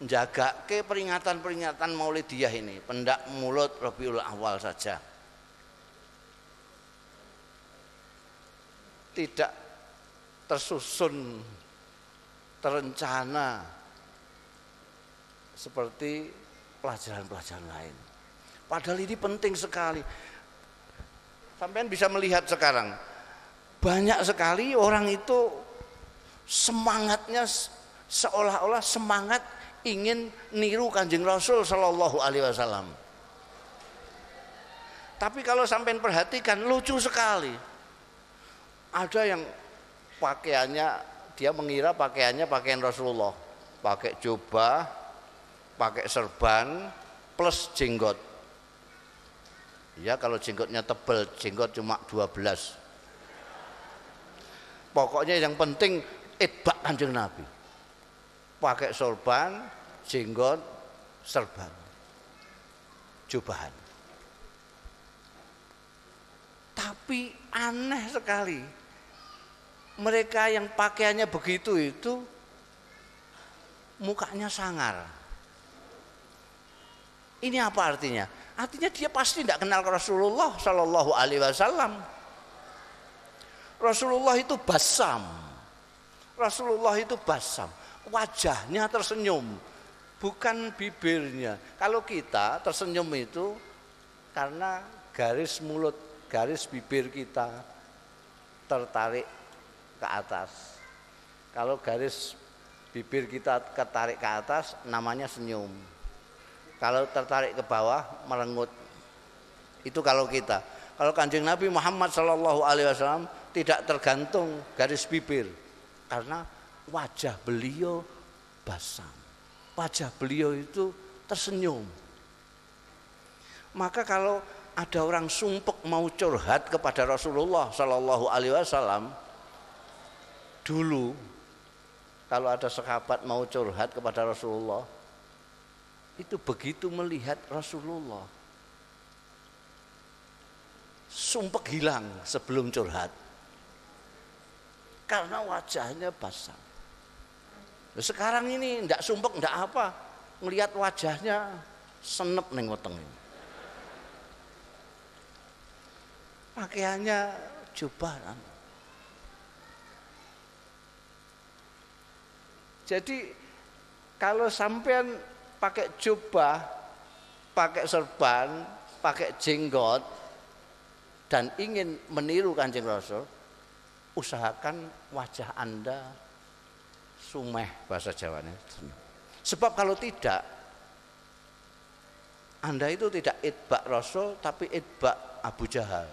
menjaga ke peringatan-peringatan Maulidiyah ini, pendak mulut Rabiul Awal saja. Tidak tersusun terencana seperti pelajaran-pelajaran lain. Padahal ini penting sekali. Sampai bisa melihat sekarang banyak sekali orang itu semangatnya seolah-olah semangat ingin niru kanjeng Rasul Shallallahu Alaihi Wasallam. Tapi kalau sampai perhatikan lucu sekali. Ada yang pakaiannya dia mengira pakaiannya pakaian Rasulullah, pakai jubah, pakai serban plus jenggot. Ya kalau jenggotnya tebal, jenggot cuma 12. Pokoknya yang penting itbak kanjeng Nabi. Pakai sorban, jenggot, serban. Jubahan. Tapi aneh sekali. Mereka yang pakaiannya begitu itu mukanya sangar. Ini apa artinya? Artinya dia pasti tidak kenal Rasulullah Shallallahu Alaihi Wasallam. Rasulullah itu basam. Rasulullah itu basam. Wajahnya tersenyum, bukan bibirnya. Kalau kita tersenyum itu karena garis mulut, garis bibir kita tertarik ke atas. Kalau garis bibir kita ketarik ke atas namanya senyum. Kalau tertarik ke bawah merengut. Itu kalau kita. Kalau kanjeng Nabi Muhammad Wasallam tidak tergantung garis bibir karena wajah beliau basam. Wajah beliau itu tersenyum. Maka kalau ada orang sumpek mau curhat kepada Rasulullah Shallallahu Alaihi Wasallam dulu kalau ada sahabat mau curhat kepada Rasulullah itu begitu melihat Rasulullah. Sumpek hilang sebelum curhat. Karena wajahnya basah. Sekarang ini tidak sumpek tidak apa. Melihat wajahnya senep neng weteng pakaiannya jubahan jadi kalau sampean pakai jubah, pakai serban, pakai jenggot dan ingin meniru Kanjeng Rasul, usahakan wajah Anda sumeh bahasa Jawanya. Sebab kalau tidak Anda itu tidak itbak Rasul tapi itbak Abu Jahal.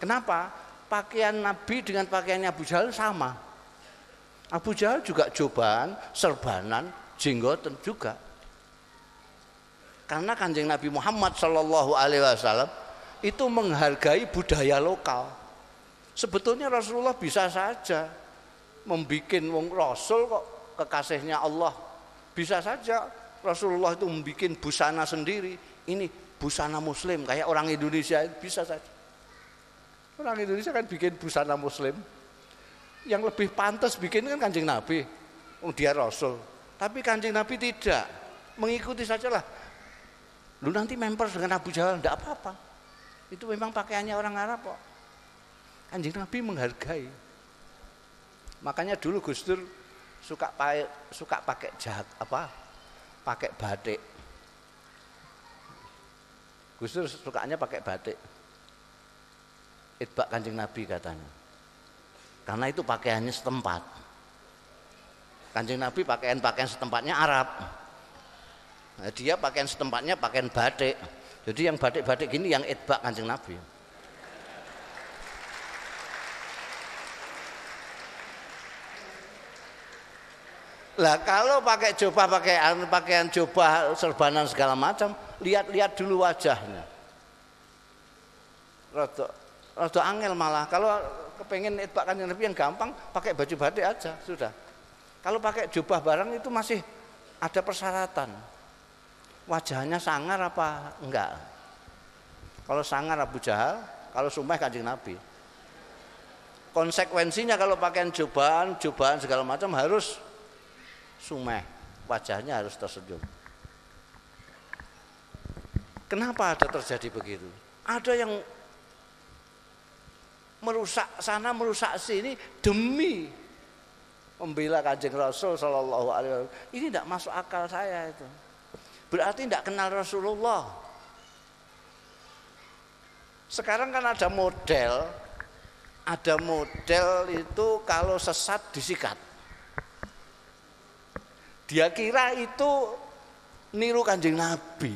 Kenapa? Pakaian Nabi dengan pakaiannya Abu Jahal sama. Abu Jahal juga jubahan, serbanan, jenggoten juga. Karena kanjeng Nabi Muhammad Shallallahu Alaihi Wasallam itu menghargai budaya lokal. Sebetulnya Rasulullah bisa saja membuat wong Rasul kok kekasihnya Allah. Bisa saja Rasulullah itu membuat busana sendiri. Ini busana Muslim kayak orang Indonesia bisa saja. Orang Indonesia kan bikin busana Muslim. Yang lebih pantas bikin kan kanjeng Nabi. Dia Rasul. Tapi kanjeng Nabi tidak. Mengikuti sajalah. Lu nanti member dengan Abu Jahal, tidak apa-apa. Itu memang pakaiannya orang Arab kok. Kanjeng Nabi menghargai. Makanya dulu Gus Dur suka pakai suka pakai jahat apa? Pakai batik. Gus Dur sukanya pakai batik. Itbak kanjeng Nabi katanya. Karena itu pakaiannya setempat. Kanjeng Nabi pakaian-pakaian setempatnya Arab. Nah, dia pakaian setempatnya pakaian batik. Jadi yang batik-batik gini yang itbak Kanjeng Nabi. Lah kalau pakai jubah, pakai pakaian jubah, serbanan segala macam, lihat-lihat dulu wajahnya. Rada rada angel malah. Kalau kepengen itbak kanjeng Nabi yang gampang, pakai baju batik aja sudah. Kalau pakai jubah barang itu masih ada persyaratan. Wajahnya sangar apa enggak? Kalau sangar Abu Jahal, kalau sumeh kanjeng Nabi. Konsekuensinya kalau pakaian jubahan, jubahan segala macam harus sumeh, wajahnya harus tersenyum. Kenapa ada terjadi begitu? Ada yang merusak sana, merusak sini demi membela kanjeng Rasul Shallallahu Alaihi Wasallam. Ini tidak masuk akal saya itu. Berarti tidak kenal Rasulullah. Sekarang kan ada model, ada model itu kalau sesat disikat. Dia kira itu niru kanjeng Nabi.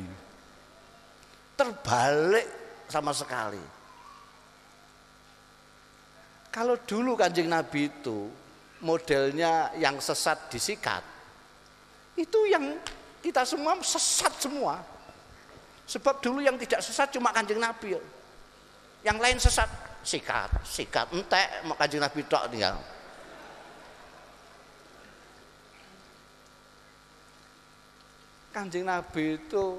Terbalik sama sekali. Kalau dulu kanjeng Nabi itu modelnya yang sesat disikat, itu yang kita semua sesat semua. Sebab dulu yang tidak sesat cuma kanjeng Nabi. Yang lain sesat, sikat, sikat, entek, kanjeng Nabi tok tinggal. Kanjeng Nabi itu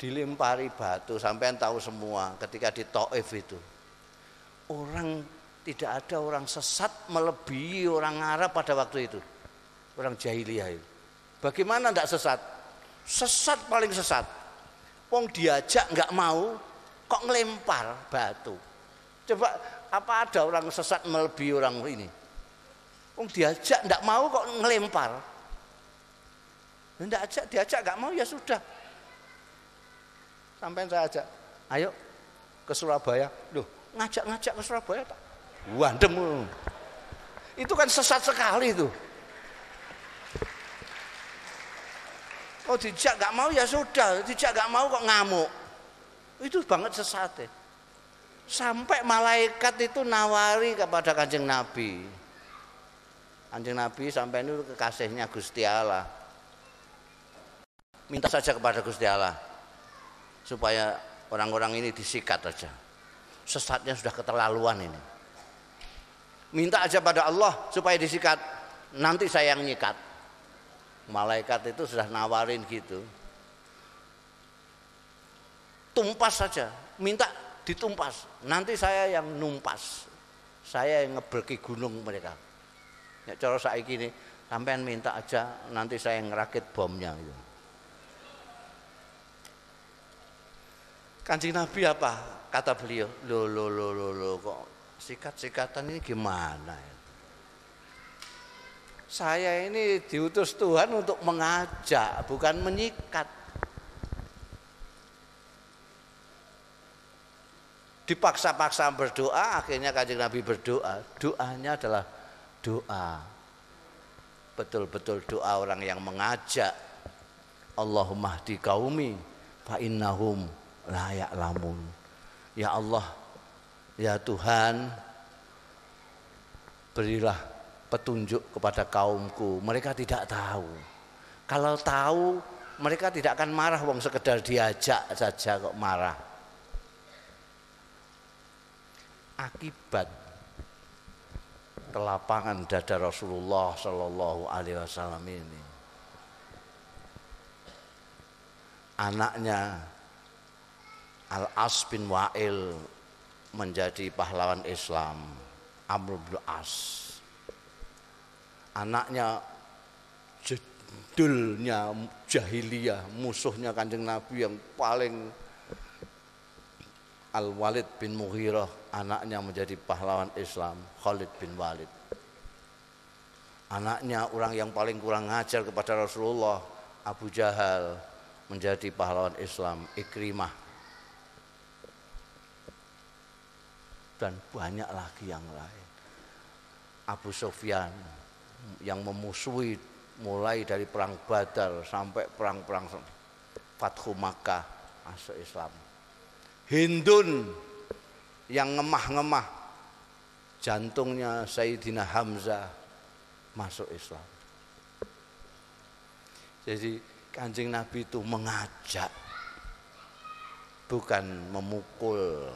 dilempari batu sampai tahu semua ketika di Taif itu. Orang tidak ada orang sesat melebihi orang Arab pada waktu itu. Orang jahiliyah itu. Bagaimana tidak sesat? Sesat paling sesat. Wong diajak nggak mau, kok ngelempar batu. Coba apa ada orang sesat melebihi orang ini? Wong diajak nggak mau kok ngelempar. Tidak ajak, diajak gak mau ya sudah. Sampai saya ajak, ayo ke Surabaya. Loh, ngajak-ngajak ke Surabaya tak? Wandem. Itu kan sesat sekali itu. Oh dijak gak mau ya sudah, dijak gak mau kok ngamuk. Itu banget sesat ya. Sampai malaikat itu nawari kepada kanjeng Nabi. Kanjeng Nabi sampai itu kekasihnya Gusti Allah minta saja kepada Gusti Allah supaya orang-orang ini disikat saja. Sesatnya sudah keterlaluan ini. Minta aja pada Allah supaya disikat. Nanti saya yang nyikat. Malaikat itu sudah nawarin gitu. Tumpas saja, minta ditumpas. Nanti saya yang numpas. Saya yang ngeberki gunung mereka. Ya cara saya gini, sampean minta aja nanti saya yang ngerakit bomnya gitu. Kanjeng Nabi apa? Kata beliau, lo lo lo lo lo kok sikat-sikatan ini gimana ya? Saya ini diutus Tuhan untuk mengajak, bukan menyikat. Dipaksa-paksa berdoa, akhirnya kanjeng Nabi berdoa. Doanya adalah doa. Betul-betul doa orang yang mengajak. Allahumma di kaumi fa innahum layak lamun. Ya Allah, ya Tuhan, berilah petunjuk kepada kaumku. Mereka tidak tahu. Kalau tahu, mereka tidak akan marah wong sekedar diajak saja kok marah. Akibat kelapangan dada Rasulullah Shallallahu Alaihi Wasallam ini, anaknya Al-As bin Wa'il menjadi pahlawan Islam Amr bin As. Anaknya jedulnya jahiliyah musuhnya kanjeng Nabi yang paling Al-Walid bin Mughirah anaknya menjadi pahlawan Islam Khalid bin Walid. Anaknya orang yang paling kurang ngajar kepada Rasulullah Abu Jahal menjadi pahlawan Islam Ikrimah dan banyak lagi yang lain. Abu Sofyan yang memusuhi mulai dari perang Badar sampai perang-perang Fathu Makkah masuk Islam. Hindun yang ngemah-ngemah jantungnya Sayyidina Hamzah masuk Islam. Jadi Kanjeng Nabi itu mengajak bukan memukul.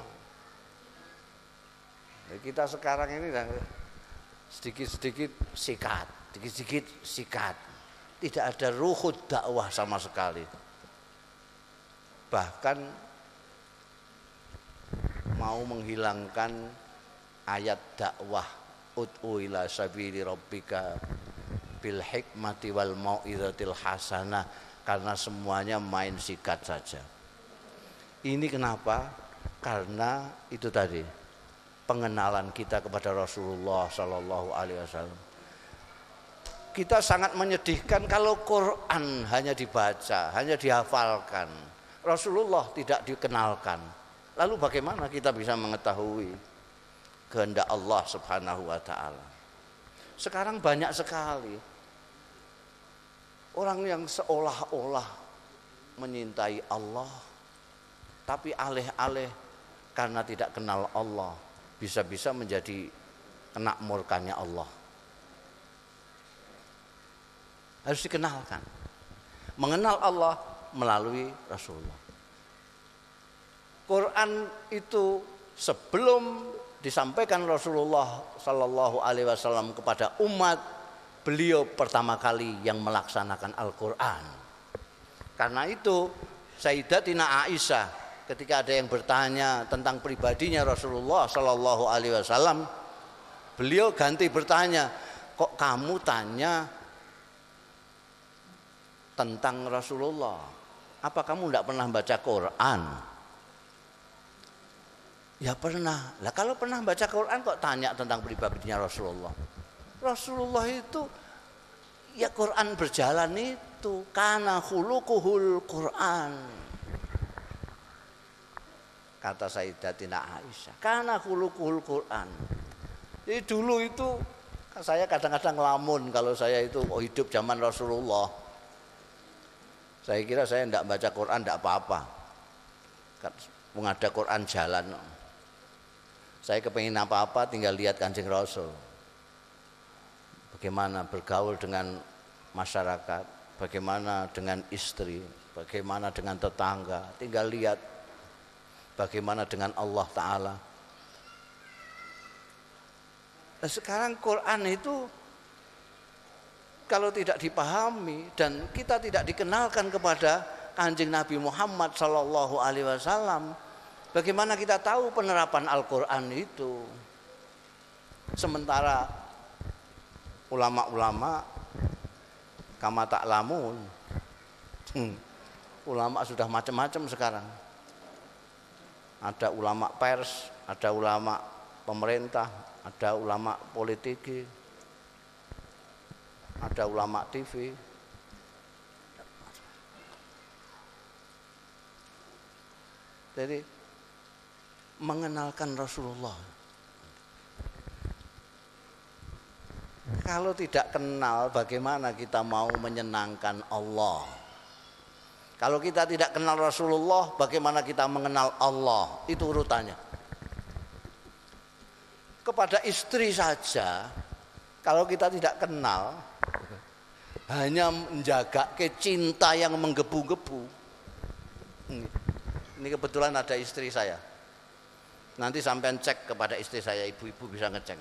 Kita sekarang ini sedikit-sedikit sikat, sedikit-sedikit sikat. Tidak ada ruhut dakwah sama sekali. Bahkan mau menghilangkan ayat dakwah ud'u ila sabili rabbika bil hikmati wal mau'izatil hasanah karena semuanya main sikat saja. Ini kenapa? Karena itu tadi pengenalan kita kepada Rasulullah Sallallahu Alaihi Wasallam. Kita sangat menyedihkan kalau Quran hanya dibaca, hanya dihafalkan. Rasulullah tidak dikenalkan. Lalu bagaimana kita bisa mengetahui kehendak Allah Subhanahu wa taala? Sekarang banyak sekali orang yang seolah-olah menyintai Allah tapi alih-alih karena tidak kenal Allah bisa-bisa menjadi kena murkanya Allah. Harus dikenalkan. Mengenal Allah melalui Rasulullah. Quran itu sebelum disampaikan Rasulullah Sallallahu Alaihi Wasallam kepada umat, beliau pertama kali yang melaksanakan Al-Quran. Karena itu Sayyidatina Aisyah ketika ada yang bertanya tentang pribadinya Rasulullah Shallallahu Alaihi Wasallam, beliau ganti bertanya, kok kamu tanya tentang Rasulullah? Apa kamu tidak pernah baca Quran? Ya pernah. Lah kalau pernah baca Quran kok tanya tentang pribadinya Rasulullah? Rasulullah itu ya Quran berjalan itu karena hulukuhul Quran kata Sayyidatina Aisyah. Karena kulukul Quran. Jadi dulu itu saya kadang-kadang lamun kalau saya itu oh, hidup zaman Rasulullah. Saya kira saya tidak baca Quran tidak apa-apa. Mengada Quran jalan. Saya kepingin apa-apa tinggal lihat kancing Rasul. Bagaimana bergaul dengan masyarakat bagaimana dengan istri bagaimana dengan tetangga tinggal lihat Bagaimana dengan Allah Ta'ala? Nah, sekarang Quran itu kalau tidak dipahami dan kita tidak dikenalkan kepada kanjeng Nabi Muhammad Sallallahu Alaihi Wasallam, bagaimana kita tahu penerapan Al-Quran itu? Sementara ulama-ulama kama tak lamun, hmm, ulama sudah macam-macam sekarang ada ulama pers, ada ulama pemerintah, ada ulama politik, ada ulama TV. Jadi mengenalkan Rasulullah. Kalau tidak kenal bagaimana kita mau menyenangkan Allah? Kalau kita tidak kenal Rasulullah, bagaimana kita mengenal Allah? Itu urutannya. Kepada istri saja, kalau kita tidak kenal, hanya menjaga kecinta yang menggebu-gebu. Ini kebetulan ada istri saya. Nanti sampai cek kepada istri saya, ibu-ibu bisa ngecek.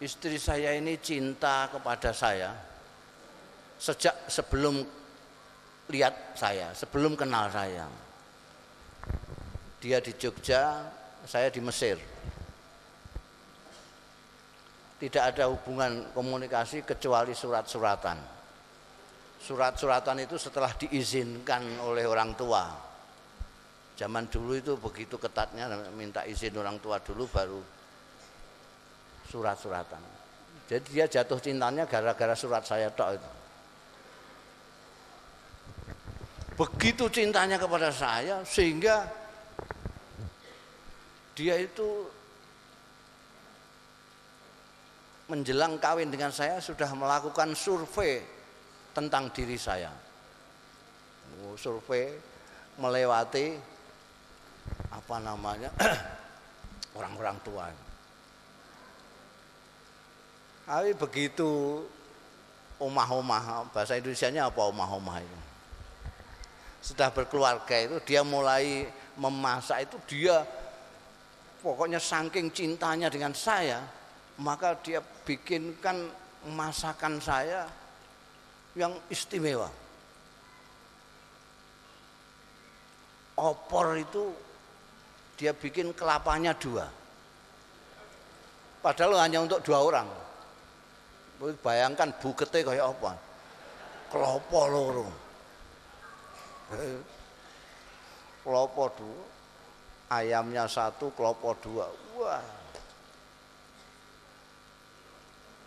Istri saya ini cinta kepada saya sejak sebelum lihat saya, sebelum kenal saya. Dia di Jogja, saya di Mesir. Tidak ada hubungan komunikasi kecuali surat-suratan. Surat-suratan itu setelah diizinkan oleh orang tua. Zaman dulu itu begitu ketatnya minta izin orang tua dulu baru surat-suratan. Jadi dia jatuh cintanya gara-gara surat saya tok itu. Begitu cintanya kepada saya sehingga dia itu menjelang kawin dengan saya sudah melakukan survei tentang diri saya. Oh, survei melewati apa namanya *clears throat* orang-orang tua. Tapi begitu omah-omah bahasa Indonesia-nya apa omah-omah itu? Sudah berkeluarga itu dia mulai memasak itu dia pokoknya saking cintanya dengan saya maka dia bikinkan masakan saya yang istimewa. Opor itu dia bikin kelapanya dua. Padahal hanya untuk dua orang. Bayangkan buketnya kayak apa? Kelopo loro. Kelopo dua. Ayamnya satu, kelopo dua. Wah.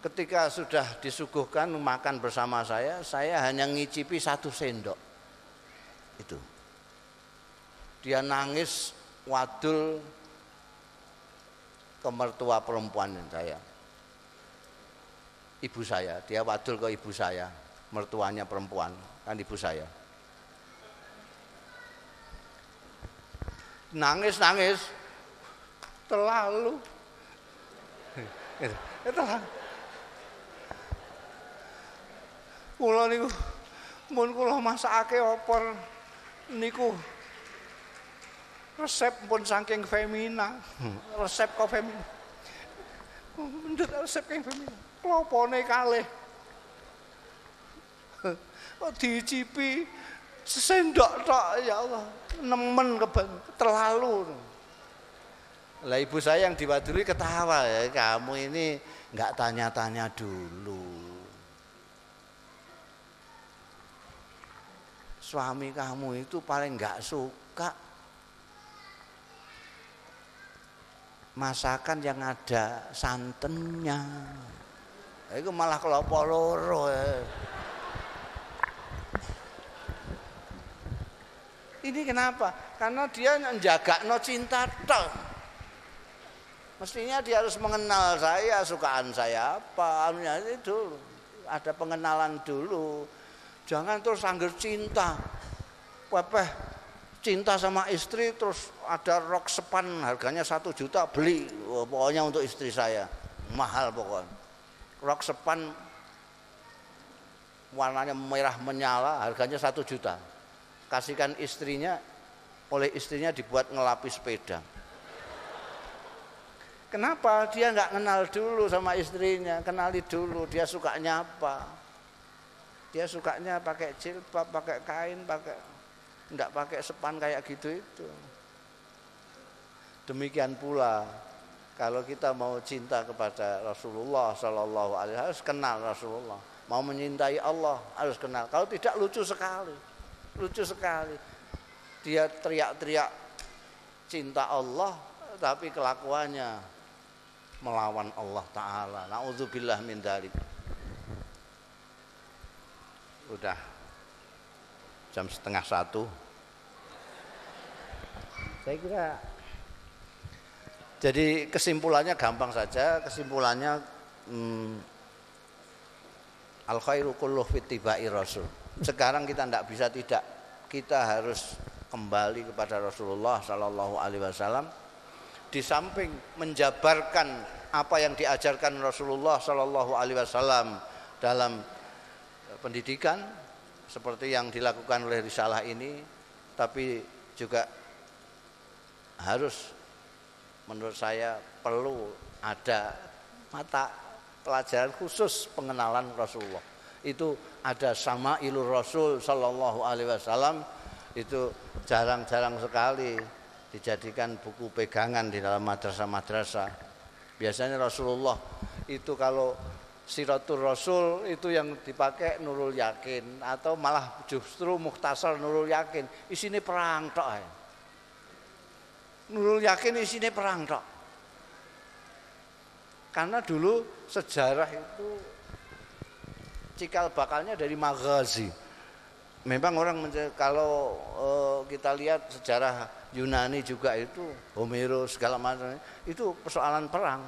Ketika sudah disuguhkan makan bersama saya, saya hanya ngicipi satu sendok. Itu. Dia nangis wadul ke mertua perempuan saya. Ibu saya, dia wadul ke ibu saya, mertuanya perempuan, kan ibu saya. Nangis nangis. Terlalu. Itu. Kula niku mun kula masakake opor niku? Resep pun saking femina. Resep kok femina mendet resep kang femina. Klopone kalih. Kok dicipi sendok tok ya Allah nemen terlalu lah ibu saya yang diwaduri ketawa ya kamu ini nggak tanya-tanya dulu suami kamu itu paling nggak suka masakan yang ada santannya. Itu malah kelopo loro. Ya. Ini kenapa? Karena dia menjaga no cinta tok. Mestinya dia harus mengenal saya, sukaan saya apa, anunya itu ada pengenalan dulu. Jangan terus anggur cinta. Pepeh cinta sama istri terus ada rok sepan harganya satu juta beli oh, pokoknya untuk istri saya mahal pokoknya rok sepan warnanya merah menyala harganya satu juta kasihkan istrinya oleh istrinya dibuat ngelapis sepeda kenapa dia nggak kenal dulu sama istrinya kenali dulu dia sukanya apa dia sukanya pakai jilbab pakai kain pakai tidak pakai sepan kayak gitu itu. Demikian pula kalau kita mau cinta kepada Rasulullah Shallallahu Alaihi Wasallam harus kenal Rasulullah. Mau menyintai Allah harus kenal. Kalau tidak lucu sekali, lucu sekali. Dia teriak-teriak cinta Allah, tapi kelakuannya melawan Allah Taala. Naudzubillah min dalik. Udah jam setengah satu. Saya kira jadi kesimpulannya gampang saja, kesimpulannya hmm, al khairu kulluh fitibai rasul. Sekarang kita tidak bisa tidak, kita harus kembali kepada Rasulullah Shallallahu Alaihi Wasallam. Di samping menjabarkan apa yang diajarkan Rasulullah Shallallahu Alaihi Wasallam dalam pendidikan, seperti yang dilakukan oleh risalah ini tapi juga harus menurut saya perlu ada mata pelajaran khusus pengenalan Rasulullah itu ada sama ilur Rasul Shallallahu Alaihi Wasallam itu jarang-jarang sekali dijadikan buku pegangan di dalam madrasah-madrasah biasanya Rasulullah itu kalau Siratul Rasul itu yang dipakai Nurul Yakin atau malah justru Muhtasar Nurul Yakin isinya perang tok. Nurul Yakin isinya perang tok. Karena dulu sejarah itu cikal bakalnya dari Maghazi. Memang orang kalau uh, kita lihat sejarah Yunani juga itu Homero segala macam itu persoalan perang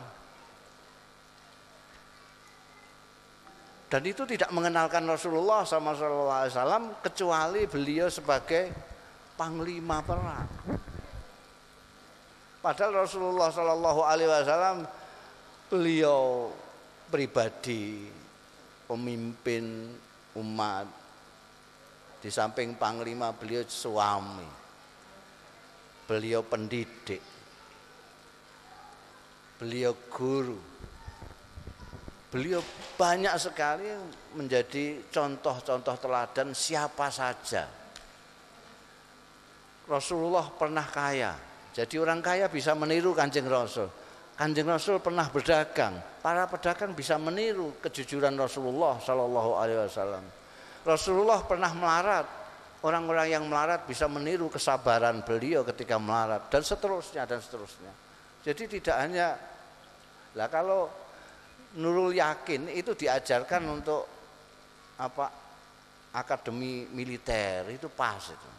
dan itu tidak mengenalkan Rasulullah sama Alaihi Wasallam kecuali beliau sebagai panglima perang. Padahal Rasulullah Sallallahu Alaihi Wasallam beliau pribadi pemimpin umat. Di samping panglima beliau suami. Beliau pendidik. Beliau guru. Beliau banyak sekali menjadi contoh-contoh teladan siapa saja. Rasulullah pernah kaya. Jadi orang kaya bisa meniru kanjeng Rasul Kanjeng Rasul pernah berdagang, para pedagang bisa meniru kejujuran Rasulullah Shallallahu Alaihi Wasallam. Rasulullah pernah melarat, orang-orang yang melarat bisa meniru kesabaran beliau ketika melarat dan seterusnya dan seterusnya. Jadi tidak hanya, lah kalau Nurul Yakin itu diajarkan untuk apa akademi militer itu pas itu.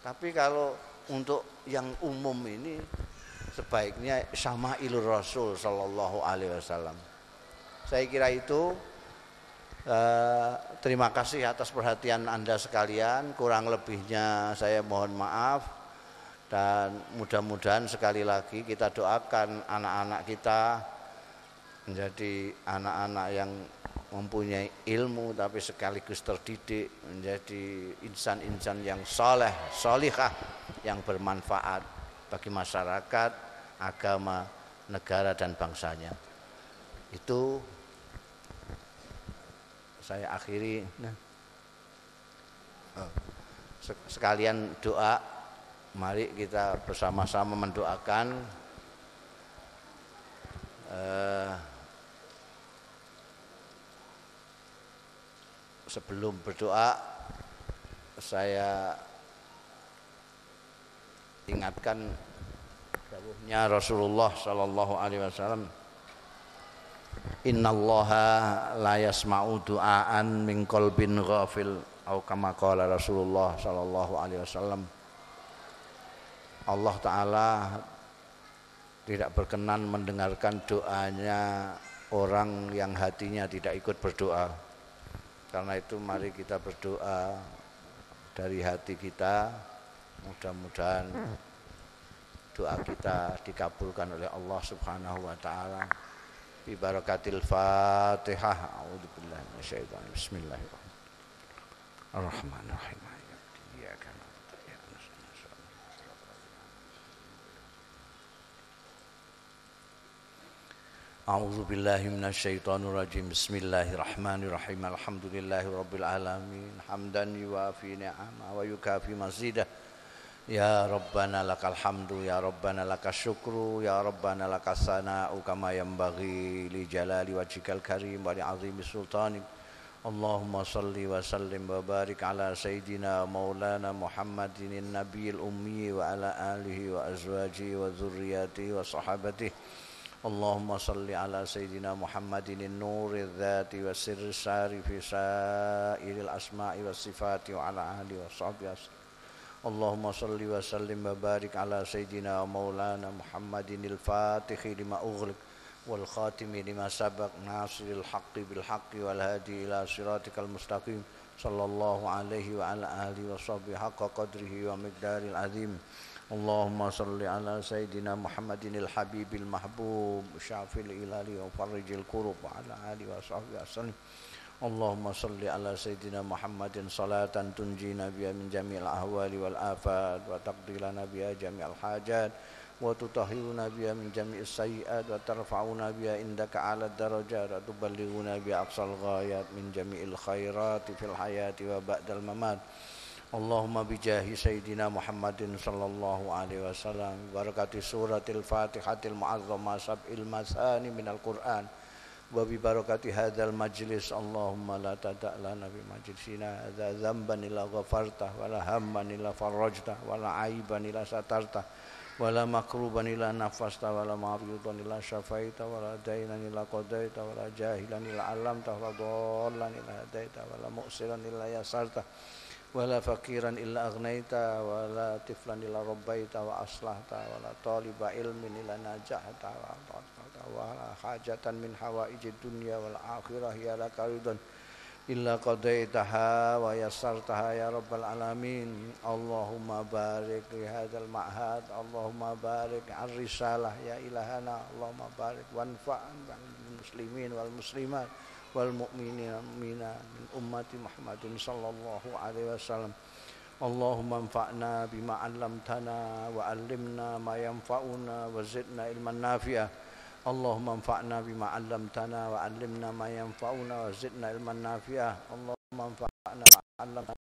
Tapi kalau untuk yang umum ini sebaiknya sama ilur Rasul Shallallahu Alaihi Wasallam. Saya kira itu eh, terima kasih atas perhatian anda sekalian. Kurang lebihnya saya mohon maaf dan mudah-mudahan sekali lagi kita doakan anak-anak kita menjadi anak-anak yang mempunyai ilmu tapi sekaligus terdidik menjadi insan-insan yang soleh, solihah yang bermanfaat bagi masyarakat, agama, negara dan bangsanya. Itu saya akhiri nah. Oh. sekalian doa mari kita bersama-sama mendoakan eh, sebelum berdoa saya ingatkan dawuhnya Rasulullah sallallahu alaihi wasallam Innallaha la yasma'u du'aan min qalbin ghafil atau kama qala Rasulullah sallallahu alaihi wasallam Allah taala tidak berkenan mendengarkan doanya orang yang hatinya tidak ikut berdoa. Karena itu mari kita berdoa dari hati kita Mudah-mudahan doa kita dikabulkan oleh Allah Subhanahu wa taala. Bi barakatil Fatihah. A'udzubillahi minasyaitonir Bismillahirrahmanirrahim. Ar-Rahmanir-Rahim. أعوذ بالله من الشيطان الرجيم بسم الله الرحمن الرحيم الحمد لله رب العالمين حمدا يوافي نعمه ويكافي مزيده Ya Rabbana lakal hamdu Ya Rabbana lakal syukru Ya Rabbana lakal sana'u Kama yang bagi li jalali wajikal karim Wa li azimi sultanim Allahumma salli wa sallim wa barik ala Sayyidina Maulana Muhammadin Nabiil Ummi wa ala alihi wa azwaji wa zurriyati wa sahabati. Allahumma salli ala Sayyidina Muhammadin Nuri dhati wa sirri sari fi sairil asma'i wa sifati wa ala alihi wa sahbihi اللهم صل وسلم وبارك على سيدنا ومولانا محمد الفاتح لما أغلق والخاتم لما سبق ناصر الحق بالحق والهادي إلى صراطك المستقيم صلى الله عليه وعلى آله وصحبه حق قدره ومقدار العظيم اللهم صل على سيدنا محمد الحبيب المحبوب شافي الإلال وفرج الكرب وعلى آله وصحبه وسلم Allahumma salli ala Sayyidina Muhammadin salatan tunjina biya min jami'il ahwali wal afad wa taqdilana biya jami'al hajat wa tutahhiruna biya min jami'is sayyi'at wa tarfa'una biya indaka 'ala darajat wa tuballighuna biya aqsal ghayat min jami'il khairat fil hayati wa ba'dal mamat. Allahumma bijahi Sayyidina Muhammadin sallallahu alaihi wasallam. Barakati suratil fatihatil muazzamah sab'il masani minal quran. وببركة هذا المجلس. اللهم لا تدع لنا بمجلسنا هذا ذنبا إلا غفرته ولا هما إلا فرجته ولا عيبا إلا سترته ولا مكروبا إلا نفست ولا معبودا إلا شفيت ولا دينا إلا قضيت ولا جاهلا إلا علمته ولا ضالا إلا هديت ولا مؤسرا إلا يسرته ولا فقيرا إلا أغنيت ولا طفلا إلا ربيت وأصلحت ولا طالب علم إلا نجحت وأعطيت taliba ilmin illa najahta wa ولا حاجة من حوائج الدنيا والآخرة هي لك رضا إلا قضيتها ويسرتها يا رب العالمين اللهم بارك لهذا المعهد اللهم بارك على الرسالة يا إلهنا اللهم بارك وانفع المسلمين والمسلمات والمؤمنين والمؤمنات من أمة محمد صلى الله عليه وسلم اللهم انفعنا بما علمتنا وعلمنا ما ينفعنا وزدنا علما نافعا اللهم انفعنا بما علمتنا وعلمنا ما ينفعنا وزدنا علما نافعا. اللهم انفعنا بما علمتنا